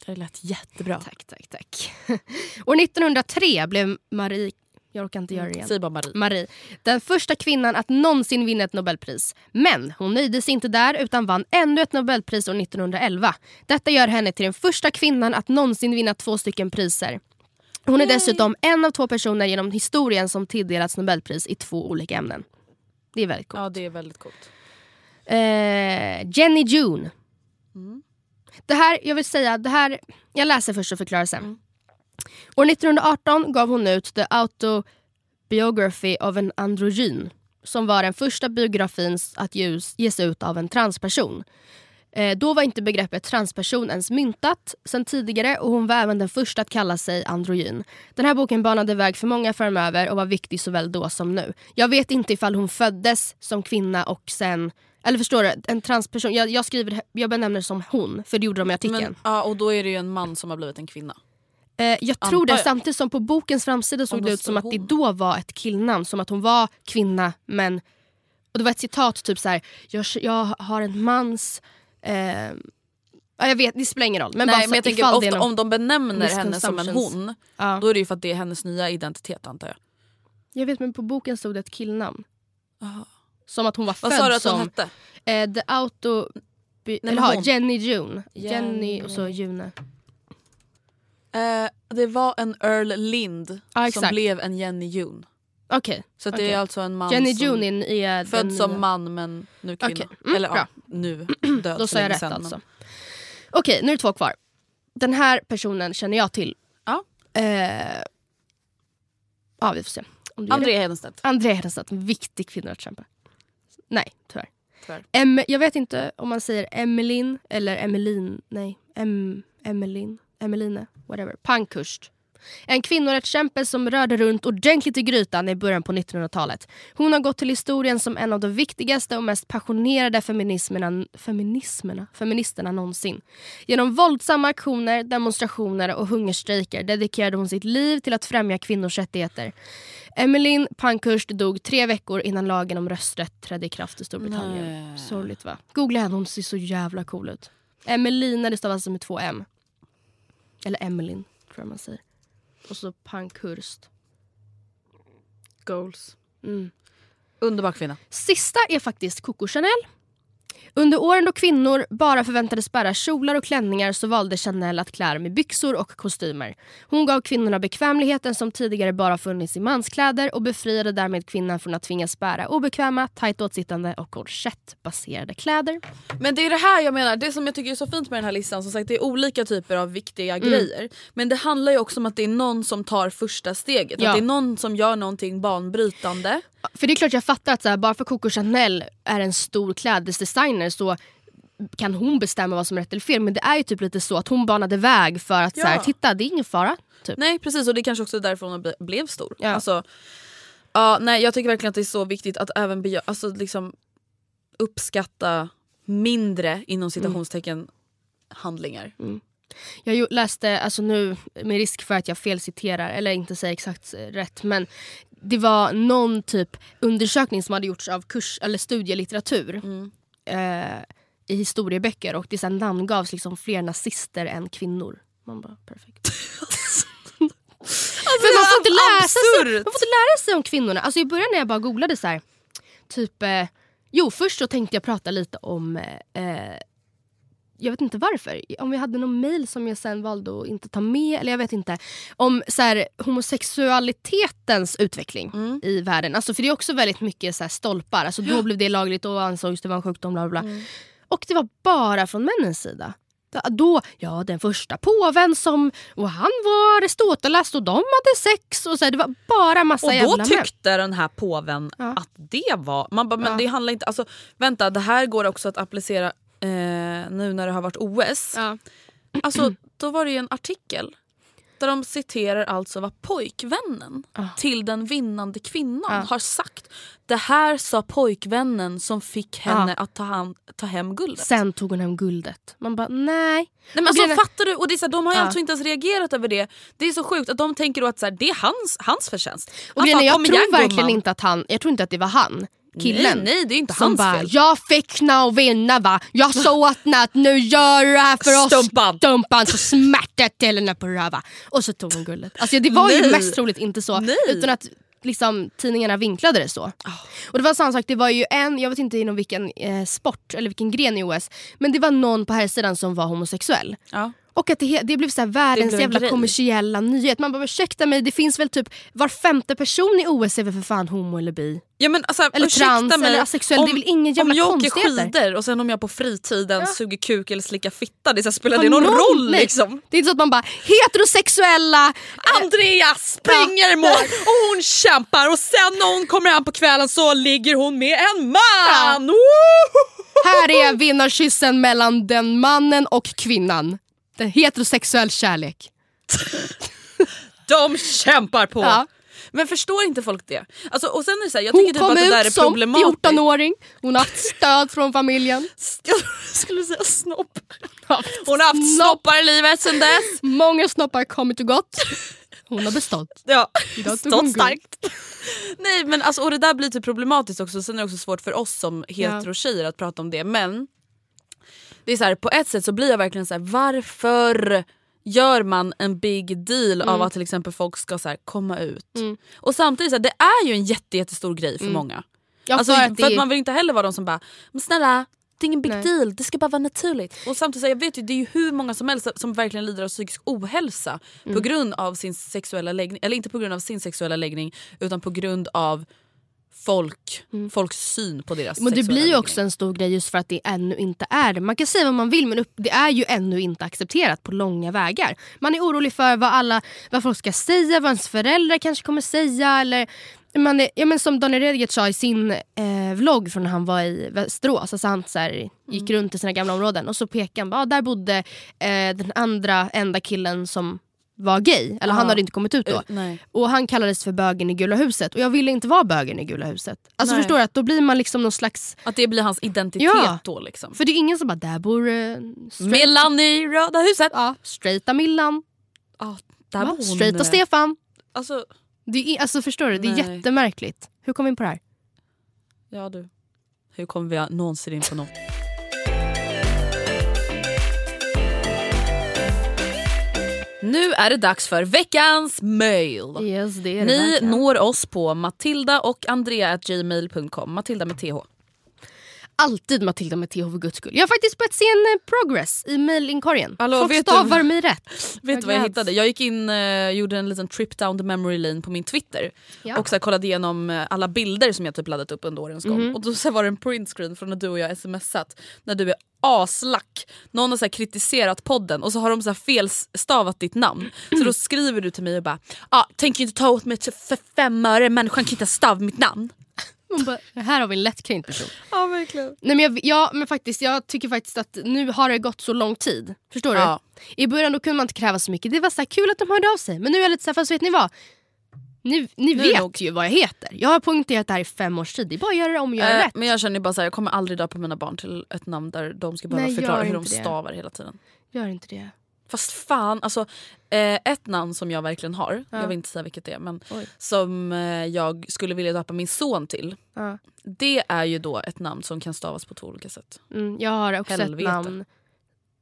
Det lät jättebra. Tack, tack, tack. År 1903 blev Marie... Jag orkar inte göra det igen. Säg bara Marie. Marie, den första kvinnan att någonsin vinna ett nobelpris. Men hon nöjde sig inte där utan vann ännu ett nobelpris år 1911. Detta gör henne till den första kvinnan att någonsin vinna två stycken priser. Hon är dessutom en av två personer genom historien som tilldelats nobelpris i två olika ämnen. Det är väldigt coolt. Ja det är väldigt coolt. Eh, Jenny June. Det här, jag vill säga, det här, jag läser först och förklarar sen. År 1918 gav hon ut The Autobiography of an Androgyn som var den första biografin att ges, ges ut av en transperson. Eh, då var inte begreppet transperson ens myntat sen tidigare och hon var även den första att kalla sig androgyn. Den här boken banade väg för många framöver och var viktig såväl då som nu. Jag vet inte ifall hon föddes som kvinna och sen eller förstår du? En transperson. Jag, jag, skriver, jag benämner det som hon, för det gjorde de i artikeln. Men, ja, och då är det ju en man som har blivit en kvinna. Eh, jag tror Antar det, jag. samtidigt som på bokens framsida såg det ut som att det då var ett killnamn. Som att hon var kvinna men... Och det var ett citat typ så här. Jag, jag har en mans... Eh, ja, jag vet, det spelar ingen roll. Men bara Nej, så men jag tänker ofta någon- om de benämner henne som en hon Ja. då är det ju för att det är hennes nya identitet antar jag. Jag vet men på boken stod det ett killnamn. Som att hon var Vad född sa du att som... hon hette? Eh, the Auto... Men eller ha. Jenny June. Jenny, Jenny. och så June. Eh, det var en Earl Lind Ja, som blev en Jenny June. Okej. Så att det Okej. är alltså en man Jenny som June är, född den som nya- man men nu kvinna. Okej. Mm, Eller bra. ja, nu död Då sa jag rätt sedan, alltså. men- Okej, nu är det två kvar. Den här personen känner jag till. Ja. Eh, ja, vi får se. Det. Hedenstedt. André Hedenstedt, en viktig kvinnorättskämpe. Nej, tyvärr. tyvärr. Em, jag vet inte om man säger Emelin eller Emelin. Nej, em, Emelin. Emeline. Whatever. Pankhurst. En kvinnorättskämpe som rörde runt ordentligt i grytan i början på 1900-talet. Hon har gått till historien som en av de viktigaste och mest passionerade feminismerna, feminismerna, feministerna någonsin. Genom våldsamma aktioner, demonstrationer och hungerstrejker dedikerade hon sitt liv till att främja kvinnors rättigheter. Emmeline Pankhurst dog tre veckor innan lagen om rösträtt trädde i kraft i Storbritannien. Nej. Sorgligt va? Googla henne, hon ser så jävla cool ut. Emeline, det stavas med två M. Eller Emmeline, tror jag man säger. Och så Pankhurst. Goals. Mm. Underbar kvinna. Sista är faktiskt Coco Chanel. Under åren då kvinnor bara förväntades bära kjolar och klänningar så valde Chanel att klä i byxor och kostymer. Hon gav kvinnorna bekvämligheten som tidigare bara funnits i manskläder och befriade därmed kvinnan från att tvingas bära obekväma, tajt åtsittande och korsettbaserade kläder. Men det är det här jag menar, det som jag tycker är så fint med den här listan, som sagt det är olika typer av viktiga Mm. grejer. Men det handlar ju också om att det är någon som tar första steget, Ja. att det är någon som gör någonting banbrytande. För det är klart jag fattar att så här, bara för Coco Chanel är en stor klädesdesigner så kan hon bestämma vad som är rätt eller fel. Men det är ju typ lite så att hon banade väg för att så här, Ja. titta det är ingen fara. Typ. Nej precis och det är kanske också därför hon ble- blev stor. Ja. Alltså, ja, nej, jag tycker verkligen att det är så viktigt att även beja- alltså, liksom, uppskatta mindre inom citationstecken handlingar. Jag ju- läste, alltså nu med risk för att jag felciterar eller inte säger exakt eh, rätt men det var någon typ undersökning som hade gjorts av kurs eller studielitteratur eh, i historieböcker och det sen namngavs liksom fler nazister än kvinnor. Man bara perfekt. För man får, inte läsa sig, man får inte lära sig om kvinnorna. Alltså I början när jag bara googlade så här, typ, eh, jo först så tänkte jag prata lite om eh, jag vet inte varför. Om vi hade någon mail som jag sen valde att inte ta med. Eller jag vet inte. Om så här, homosexualitetens utveckling Mm. i världen. Alltså, för det är också väldigt mycket så här, stolpar. Alltså, då blev det lagligt och ansågs det vara en sjukdom. Bla, bla. Mm. Och det var bara från männens sida. Då- ja den första påven som, och han var Aristoteles och de hade sex. Och så det var bara massa Och då jävla män. tyckte den här påven Ja. att det var... Man bara, men Ja. det handlar inte... Alltså, vänta, det här går också att applicera eh, nu när det har varit OS. Ja. Alltså, då var det ju en artikel där de citerar alltså vad pojkvännen Ah. till den vinnande kvinnan Ah. har sagt. Det här sa pojkvännen som fick henne att ta, hand, ta hem guldet. Sen tog hon hem guldet. Man bara nej. Nej, men alltså, grejen fattar du? Och det är så här, de har ju Ja. alltså inte ens reagerat över det. Det är så sjukt att de tänker då att så här, det är hans, hans förtjänst. Och Man grejen bara, jag "Kom tror igen, verkligen gumman." inte att han, jag tror inte att det var han, killen. Nej, nej det är inte som hans bara, fel. jag fick nå vinna va. Jag sa henne att nu gör du det här för oss. Stumpan. Stumpan så smärtat till henne på röva. Och så tog hon guldet. Alltså det var ju Nej. mest troligt inte så. Nej. Utan att liksom, tidningarna vinklade det så. Och det var samma sak, det var ju en, jag vet inte inom vilken eh, sport eller vilken gren i OS. Men det var någon på här sidan som var homosexuell. Ja. Och att det, det blev så här världens jävla grej. kommersiella nyhet. Man bara ursäkta mig, det finns väl typ var femte person i OS är väl för fan homo eller bi? Ja, men, alltså, Eller trans mig, eller asexuell, det är väl ingen jävla Om jag åker skidor och sen om jag på fritiden suger kuk eller slickar fitta, det så här, spelar Har det någon någon- roll nej. liksom? Det är inte så att man bara heterosexuella, Andrea springer i mål och hon kämpar och sen när hon kommer hem på kvällen så ligger hon med en man! Woo! här är vinnarkyssen mellan den mannen och kvinnan. Den heterosexuell kärlek. De kämpar på! Ja. Men förstår inte folk det? Alltså, och sen är det så här, jag Hon tycker typ kom att det där ut är som problematiskt. 14-åring, hon har haft stöd från familjen. Jag skulle säga snopp. Hon har haft snoppar i livet sen dess. Många snoppar kommit och gått. Hon har bestått. Ja, stått starkt. Nej men alltså, och det där blir typ problematiskt också. Sen är det också svårt för oss som hetero-tjejer att prata om det. Men det är så här, på ett sätt så blir jag verkligen så här: varför gör man en big deal av att till exempel folk ska så här, komma ut? Och samtidigt, så här, det är ju en jätte, jättestor grej för många. Ja, alltså, för för att att, det är- man vill inte heller vara de som bara, men snälla det är ingen big Nej. deal, det ska bara vara naturligt. Och samtidigt, så jag vet ju, det är ju hur många som helst som verkligen lider av psykisk ohälsa Mm. på grund av sin sexuella läggning, eller inte på grund av sin sexuella läggning utan på grund av folk, folks syn på deras Mm. Men det blir ju också en stor grej just för att det ännu inte är det. Man kan säga vad man vill men det är ju ännu inte accepterat på långa vägar. Man är orolig för vad, alla, vad folk ska säga, vad ens föräldrar kanske kommer säga eller man är, ja, men som Daniel Redgert sa i sin eh, vlogg från när han var i Västerås. Alltså han så här, gick runt i sina gamla områden och så pekade han. Ah, där bodde eh, den andra enda killen som var gay. Eller han Ja. hade inte kommit ut då. Eh, nej. Och han kallades för bögen i Gula huset. Och jag ville inte vara bögen i Gula huset. Alltså Nej. förstår du? Att då blir man liksom någon slags... Att det blir hans identitet Ja. då liksom. För det är ingen som bara, där bor eh, straight, Millan i Röda huset. ja, straighta Millan. Ja, där hon. Straighta Stefan. Alltså, Det är, alltså förstår du? Det är Nej. jättemärkligt. Hur kom vi in på det här? ja du. Hur kommer vi någonsin in på något? Nu är det dags för veckans mail. Yes, det det Ni verkligen. når oss på matilda och andrea.gmail.com. Matilda med th. Alltid Matilda med TH för guds skull. Jag har faktiskt börjat se en eh, progress i mailinkorgen. Hallå, Folk vet du- stavar mig rätt. Vet du vad jag hittade? Jag gick in uh, gjorde en liten trip down the memory lane på min Twitter. Ja. Och så här, kollade igenom eh, alla bilder som jag typ laddat upp under årens gång. Mhm. Och då så var det en printscreen från när du och jag smsat. När du är aslack. Någon har så här, kritiserat podden och så har de så här, felstavat ditt namn. Så då skriver du till mig och bara ah, “tänker inte ta åt mig för fem öre, människan kan inte stava mitt namn”. Man bara, här har vi en lättkränkt person. Ja verkligen. Nej, men jag, ja, men faktiskt, jag tycker faktiskt att nu har det gått så lång tid. Förstår Ja. du? I början då kunde man inte kräva så mycket. Det var så här kul att de hörde av sig. Men nu är jag lite såhär, fast vet ni vad? Ni, ni Nu vet nog- ju vad jag heter. Jag har poängterat det här i fem års tid. Det är bara att göra det om och göra Eh, rätt. men jag känner bara så här, jag kommer aldrig döpa mina barn till ett namn där de ska behöva Nej, förklara hur de det. stavar hela tiden. Gör inte det. Fast fan, alltså eh, ett namn som jag verkligen har, Ja. jag vill inte säga vilket det är, men Oj. som eh, jag skulle vilja döpa min son till. Ja. Det är ju då ett namn som kan stavas på två olika sätt. Mm, jag har också Helvete. ett namn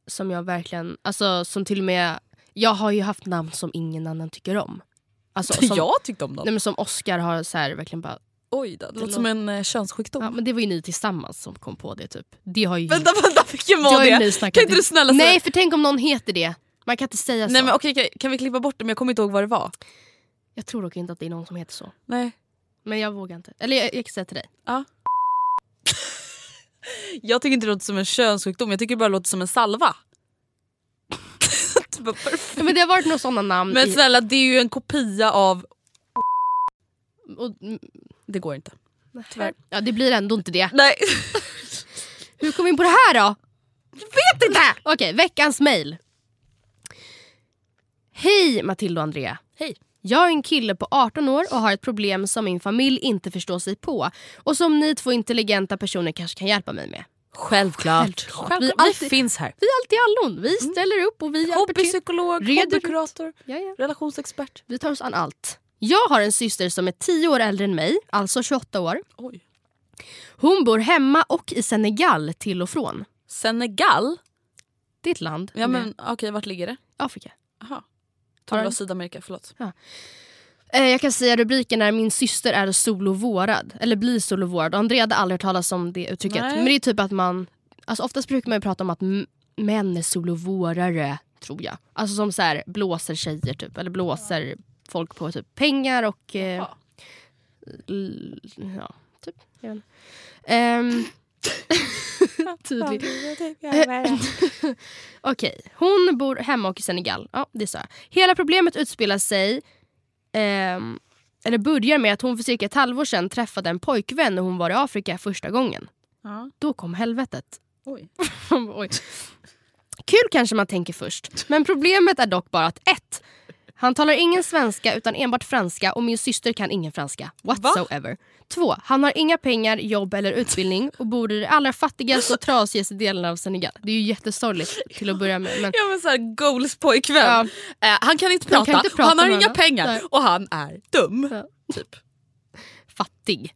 som jag verkligen, alltså som till och med, jag har ju haft namn som ingen annan tycker om. Alltså, som, jag tyckte om dem. nej, men som Oscar har så här, verkligen bara, Oj då, det låter lå- som en eh, könssjukdom. ja, men det var ju ni tillsammans som kom på det typ. Det har ju Vänta, vänta, vilken det var har ju det? ni Kan inte du snälla säga? Nej för tänk om någon heter det. Man kan inte säga så. Nej men okej, kan, kan vi klippa bort det? Men jag kommer inte ihåg vad det var. Jag tror dock inte att det är någon som heter så. Nej. Men jag vågar inte. Eller jag, jag kan säga till dig. Jag tycker inte det låter som en könssjukdom, jag tycker det bara låter som en salva. Det. Ja, men det har varit några sådana namn. Men i, snälla det är ju en kopia av... och, Det går inte. Tyvärr. ja, det blir ändå inte det. Nej. Hur kom vi in på det här då? Jag vet inte! Okej, veckans mail. Hej Matilda och Andrea. Hej. Jag är en kille på 18 år och har ett problem som min familj inte förstår sig på och som ni två intelligenta personer kanske kan hjälpa mig med. Självklart. Självklart. Självklart. Vi Vi, alltid- finns här. Vi är alltid allon. Vi ställer upp och vi hjälper till. Hobbypsykolog, hobbykurator, Ja, ja. relationsexpert. Vi tar oss an allt. Jag har en syster som är 10 år äldre än mig, alltså 28 år. Oj. Hon bor hemma och i Senegal till och från. Senegal? Det är ett land Ja men okej, vart ligger det? Afrika. Har Tror det var Sydamerika, förlåt. Eh, jag kan säga rubriken är Min syster är solovårad. Eller blir solovårad. Andrea hade aldrig hört talas om det uttrycket. Nej. Men det är typ att man... Alltså oftast brukar man ju prata om att män är solovårare, tror jag. Alltså som så här, blåser tjejer typ. Eller blåser folk på typ pengar och... Eh, ja, typ. Jag tydligt. Okej, hon bor hemma och i Senegal. Ja, det sa jag. Hela problemet utspelar sig, ehm, eller börjar med att hon för cirka ett halvår sedan träffade en pojkvän när hon var i Afrika första gången. Ja. Då kom helvetet. Oj. Oj. Kul kanske man tänker först, men problemet är dock bara att ett, Han talar ingen svenska utan enbart franska och min syster kan ingen franska whatsoever. Två, Han har inga pengar, jobb eller utbildning och bor i de allra fattigaste och trasigaste delarna av Senegal. Det är ju jättesorgligt till att börja med. Men Ja men såhär goals pojkvän. Ja. Eh, han kan inte prata, kan inte prata han har inga pengar Nej. och han är dum. Ja. Typ. fattig.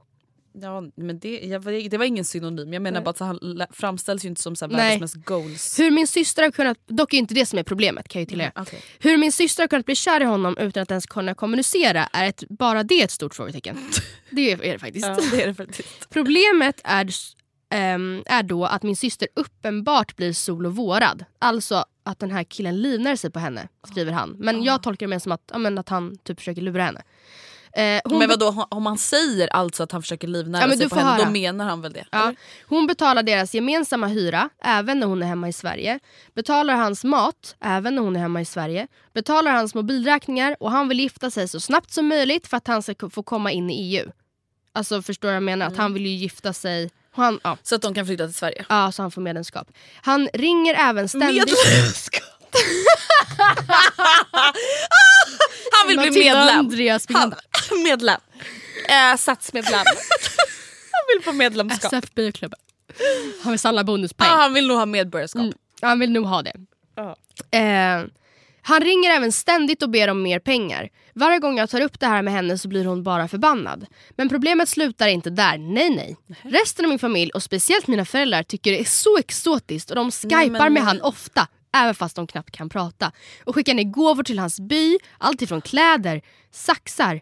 Ja, men det, jag, det var ingen synonym. Jag menar Nej. bara att han framställs ju inte som så här Nej. världens mest goals. Hur min syster har kunnat, dock är inte det som är problemet kan jag ju tillägga. Okej. Hur min syster har kunnat bli kär i honom utan att ens kunna kommunicera är ett, bara det ett stort frågetecken. Det är det faktiskt. Ja, det är det faktiskt. Problemet är, ehm, är då att min syster uppenbart blir solovårad. Alltså att den här killen livnär sig på henne, skriver han. Men jag tolkar det mer som att, ja, men att han typ försöker lura henne. Eh, Men vadå, om han säger alltså att han försöker livnära Ja, men sig du på henne, då höra. menar han väl det? Ja. Hon betalar deras gemensamma hyra även när hon är hemma i Sverige. Betalar hans mat även när hon är hemma i Sverige. Betalar hans mobilräkningar och han vill gifta sig så snabbt som möjligt för att han ska få komma in i EU. Alltså förstår du vad jag menar? Att han vill ju gifta sig. Han, ja. Så att de kan flytta till Sverige. Ja, så han får medlemskap. Han ringer även ständigt... Han vill bli medlem. Andreas Han, medlem. Äh, satsmedlem. han vill få medlemskap. SF Bioklubben. Han vill samla bonuspoäng. Ah, han vill nog ha medborgarskap. Mm. Han vill nog ha det. Eh, han ringer även ständigt och ber om mer pengar. Varje gång jag tar upp det här med henne så blir hon bara förbannad. Men problemet slutar inte där, nej nej. Resten av min familj och speciellt mina föräldrar tycker det är så exotiskt och de skypar men med nej. han ofta. Även fast de knappt kan prata. Och skickar ner gåvor till hans by, allt ifrån kläder, saxar,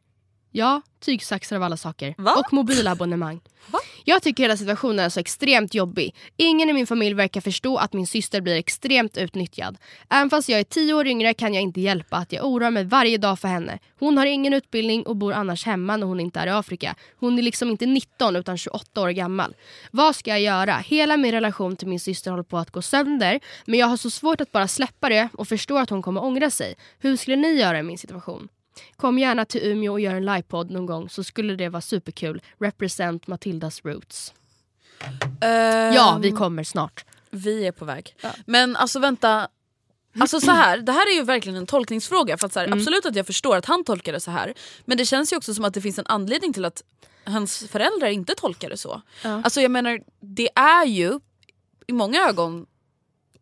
ja, tygsaxar av alla saker. Va? Och mobilabonnemang. Va? Jag tycker hela situationen är så extremt jobbig. Ingen i min familj verkar förstå att min syster blir extremt utnyttjad. Även fast jag är tio år yngre kan jag inte hjälpa att jag oroar mig varje dag för henne. Hon har ingen utbildning och bor annars hemma när hon inte är i Afrika. Hon är liksom inte 19 utan 28 år gammal. Vad ska jag göra? Hela min relation till min syster håller på att gå sönder men jag har så svårt att bara släppa det och förstår att hon kommer ångra sig. Hur skulle ni göra i min situation? Kom gärna till Umeå och gör en livepodd någon gång så skulle det vara superkul. Represent Matildas roots. Ja, vi kommer snart. Vi är på väg. Men alltså vänta. Alltså så här, det här är ju verkligen en tolkningsfråga. För att så här, Absolut att jag förstår att han tolkar det så här. Men det känns ju också som att det finns en anledning till att hans föräldrar inte tolkar det så. Alltså jag menar, det är ju i många ögon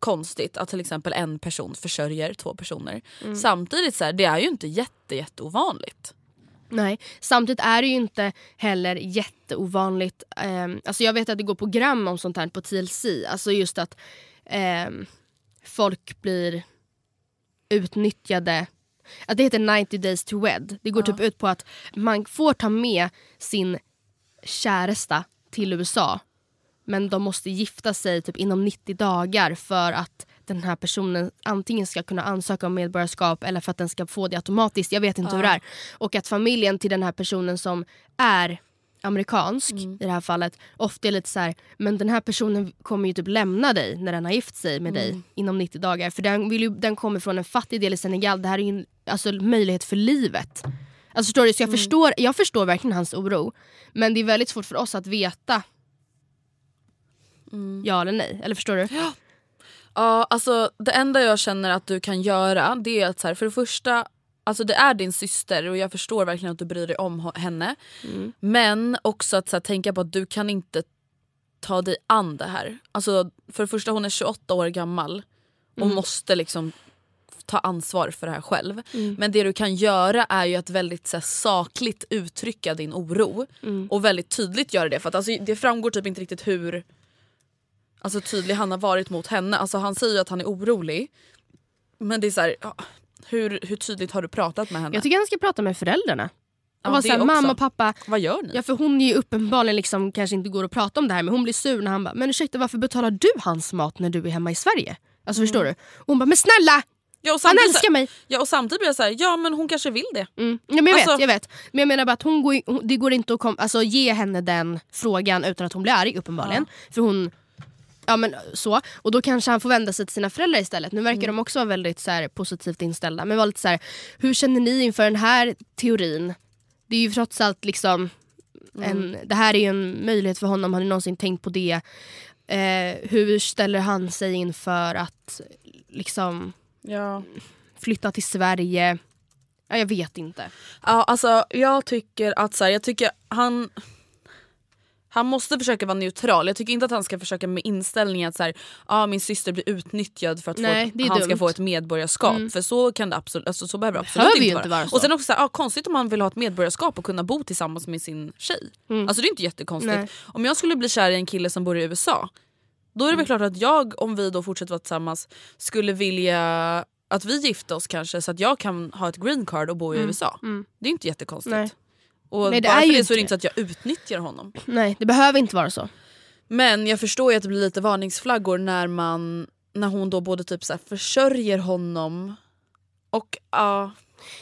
konstigt att till exempel en person försörjer två personer. Samtidigt så här, det är ju inte jätte, jätte ovanligt. Nej, samtidigt är det ju inte heller jätteovanligt. ehm, alltså jag vet att det går program om sånt här på TLC. Alltså just att ehm, folk blir utnyttjade. Att det heter 90 days to wed. Det går typ ut på att man får ta med sin käresta till USA. Men de måste gifta sig typ inom 90 dagar för att den här personen antingen ska kunna ansöka om medborgarskap eller för att den ska få det automatiskt. Jag vet inte hur det är. Och att familjen till den här personen som är amerikansk i det här fallet ofta är lite så här, men den här personen kommer ju typ lämna dig när den har gift sig med dig inom 90 dagar. För den, vill ju, den kommer från en fattig del i Senegal. Det här är ju en alltså, möjlighet för livet. Alltså, förstår du? Så jag, förstår, jag förstår verkligen hans oro. Men det är väldigt svårt för oss att veta ja eller nej. Eller förstår du? Ja, alltså det enda jag känner att du kan göra det är att så här, för det första, alltså det är din syster och jag förstår verkligen att du bryr dig om henne. Men också att här, tänka på att du kan inte ta dig an det här. Alltså för det första hon är 28 år gammal och måste liksom ta ansvar för det här själv. Men det du kan göra är ju att väldigt så här, sakligt uttrycka din oro och väldigt tydligt göra det. För att alltså, det framgår typ inte riktigt hur alltså, tydlig han har varit mot henne. Alltså, han säger att han är orolig. Men det är så här, ja, hur, hur tydligt har du pratat med henne? Jag tycker han ska prata med föräldrarna. Ja, och såhär, också. mamma och pappa. Vad gör ni? Ja för hon är ju uppenbarligen liksom, kanske inte går att prata om det här men hon blir sur när han bara “men ursäkta varför betalar du hans mat när du är hemma i Sverige?” Alltså förstår du? Och hon bara “men snälla! Ja, och Han älskar mig!” Ja och samtidigt blir jag så här, ja men hon kanske vill det. mm. ja, men jag, vet, Alltså- jag vet. Men jag menar bara att hon går, det går inte att kom, alltså, ge henne den frågan utan att hon blir arg uppenbarligen. För hon Ja men så. Och då kanske han får vända sig till sina föräldrar istället. Nu verkar de också vara väldigt så här, positivt inställda. Men var lite så här, hur känner ni inför den här teorin? Det är ju trots allt liksom en, det här är ju en möjlighet för honom. Har ni någonsin tänkt på det? Eh, hur ställer han sig inför att liksom Ja. flytta till Sverige? Ja, jag vet inte. Ja, alltså jag tycker att så här, jag tycker han han måste försöka vara neutral. Jag tycker inte att han ska försöka med inställningen att så här, ah, min syster blir utnyttjad för att Nej, ett, han ska dumt. få ett medborgarskap. Mm. För så kan det absolut, alltså, så behöver det absolut Behöver inte inte vara. vara så. Och sen också så här, ah, konstigt om han vill ha ett medborgarskap och kunna bo tillsammans med sin tjej. Alltså det är inte jättekonstigt. Nej. Om jag skulle bli kär i en kille som bor i USA då är det väl klart att jag, om vi då fortsätter vara tillsammans, skulle vilja att vi gifte oss kanske så att jag kan ha ett green card och bo i USA. Det är inte jättekonstigt. Nej. Och Nej, det bara är för ju det inte så är det inte så att jag utnyttjar honom. Nej, det behöver inte vara så. Men jag förstår ju att det blir lite varningsflaggor när man när hon då både typ så här försörjer honom och ja,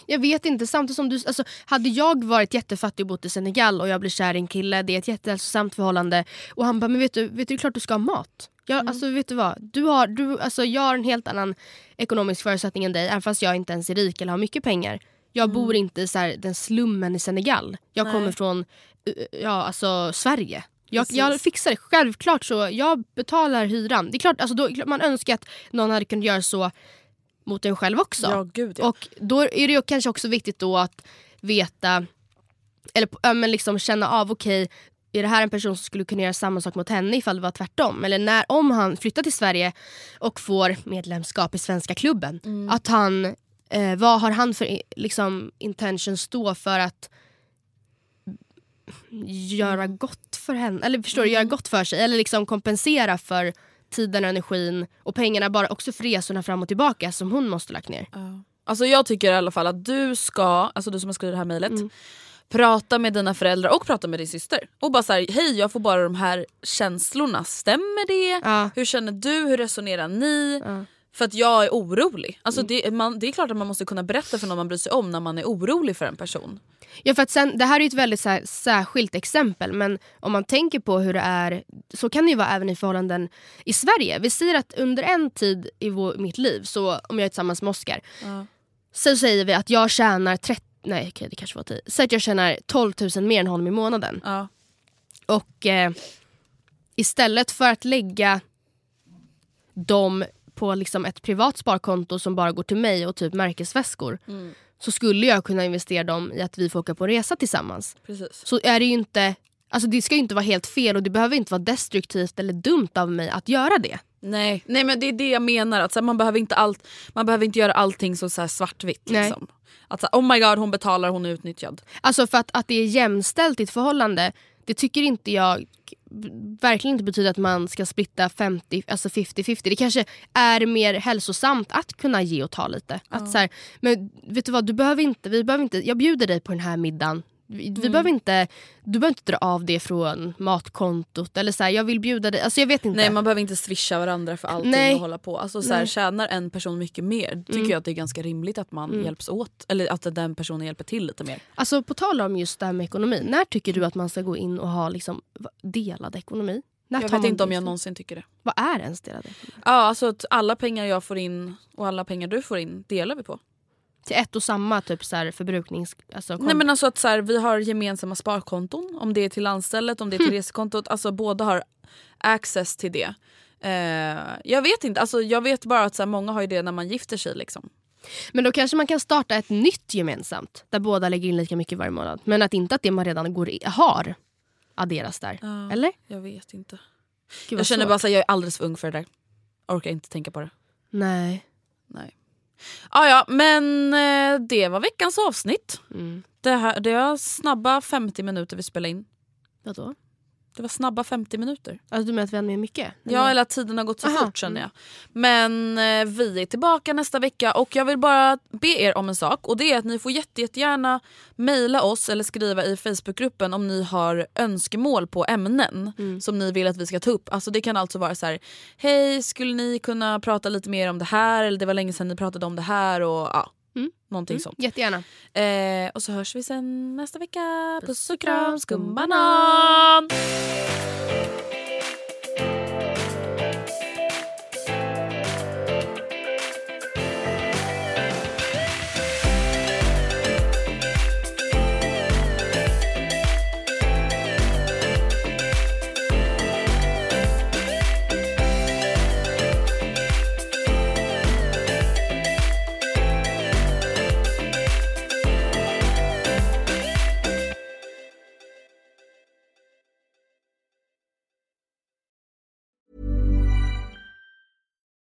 Jag vet inte, samtidigt som du... Alltså, hade jag varit jättefattig och bott i Senegal och jag blir kär i en kille, det är ett jättehälsosamt förhållande och han bara, men vet du, vet du klart du ska ha mat. Jag, Mm. alltså, vet du vad? Du har, du, alltså, jag har en helt annan ekonomisk förutsättning än dig, även fast jag inte ens är rik eller har mycket pengar. Jag bor inte i så här, den slummen i Senegal. Jag Mm. Nej. kommer från eh, ja, alltså, Sverige. Jag, jag fixar det. Självklart så jag betalar hyran. Det är klart, alltså, då, man önskar att någon hade kunnat göra så mot en själv också. Ja, gud ja. Och då är det ju kanske också viktigt då att veta, eller ja, men liksom känna av, okej är det här en person som skulle kunna göra samma sak mot henne ifall det var tvärtom? Eller när, om han flyttar till Sverige och får medlemskap i svenska klubben, Mm. att han, eh, vad har han för liksom, intentions då för att göra Mm. gott för henne? Eller förstår du, göra gott för sig? Eller liksom kompensera för tiden och energin och pengarna bara också för resorna fram och tillbaka som hon måste lagt ner. Alltså jag tycker i alla fall att du ska, alltså du som har skrivit det här mejlet, Mm. prata med dina föräldrar och prata med din syster. Och bara såhär, hej jag får bara de här känslorna, stämmer det? Ja. Hur känner du? Hur resonerar ni? Ja. För att jag är orolig. Alltså Mm. det, man, det är klart att man måste kunna berätta för någon man bryr sig om när man är orolig för en person. Ja, för att sen, det här är ett väldigt så här, särskilt exempel men om man tänker på hur det är så kan det ju vara även i förhållanden i Sverige. Vi säger att under en tid i vår, mitt liv, så om jag är tillsammans med Oscar Ja. så säger vi att jag tjänar 30, nej okej det kanske var 10, säg att jag tjänar 12 000 mer än honom i månaden. Ja. Och eh, istället för att lägga dem på liksom ett privat sparkonto som bara går till mig och typ märkesväskor Mm. så skulle jag kunna investera dem i att vi får åka på resa tillsammans. Precis. Så är det ju inte, alltså det ska ju inte vara helt fel och det behöver inte vara destruktivt eller dumt av mig att göra det. Nej, nej men det är det jag menar. Att så här, man, behöver inte allt, man behöver inte göra allting så, så här svartvitt. Liksom. Att så här, oh my god hon betalar, hon är utnyttjad. Alltså för att, att det är jämställt i ett förhållande, det tycker inte jag verkligen inte betyder att man ska splitta 50, alltså 50-50. Det kanske är mer hälsosamt att kunna ge och ta lite. Att så här, men vet du vad, du behöver inte, vi behöver inte, jag bjuder dig på den här middagen. Vi, vi behöver inte, du behöver inte dra av det från matkontot. Eller så här, jag vill bjuda dig. Alltså jag vet inte. Nej man behöver inte swisha varandra för allting Nej. och hålla på. Alltså, så här, tjänar en person mycket mer tycker jag att det är ganska rimligt att man hjälps åt. Eller att den personen hjälper till lite mer. Alltså på tal om just det här med ekonomi. När tycker du att man ska gå in och ha liksom delad ekonomi? När Jag vet inte om jag någonsin tycker det. Vad är ens delad ekonomi? Ja, alltså att alla pengar jag får in och alla pengar du får in delar vi på. Till ett och samma typ så här förbruknings... Alltså, Nej men alltså att så här, vi har gemensamma sparkonton. Om det är till anstället, om det är till resekontot. Alltså båda har access till det. Eh, jag vet inte, alltså, jag vet bara att så här, många har ju det när man gifter sig. Liksom. Men då kanske man kan starta ett nytt gemensamt. Där båda lägger in lika mycket varje månad. Men att inte att det man redan går i, har adderas där. Ja. Eller? Jag vet inte. Gud, Jag känner svårt. bara att jag är alldeles för ung för det där. Orkar inte tänka på det. Nej. Nej. Ah, ja, men eh, det var veckans avsnitt. Mm. Det, här, det var snabba 50 minuter vi spelade in. Vadå? Det var snabba 50 minuter. Alltså du menar att vi hann med mycket? Ja, eller att tiden har gått så Aha. fort känner jag. Men eh, vi är tillbaka nästa vecka och jag vill bara be er om en sak och det är att ni får jätte, jättegärna mejla oss eller skriva i Facebookgruppen om ni har önskemål på ämnen som ni vill att vi ska ta upp. Alltså det kan alltså vara så här: hej skulle ni kunna prata lite mer om det här eller det var länge sedan ni pratade om det här och ja, Mm. någonting sånt. Jättegärna. Eh, och så hörs vi sen nästa vecka. Puss och kram, skumbanan!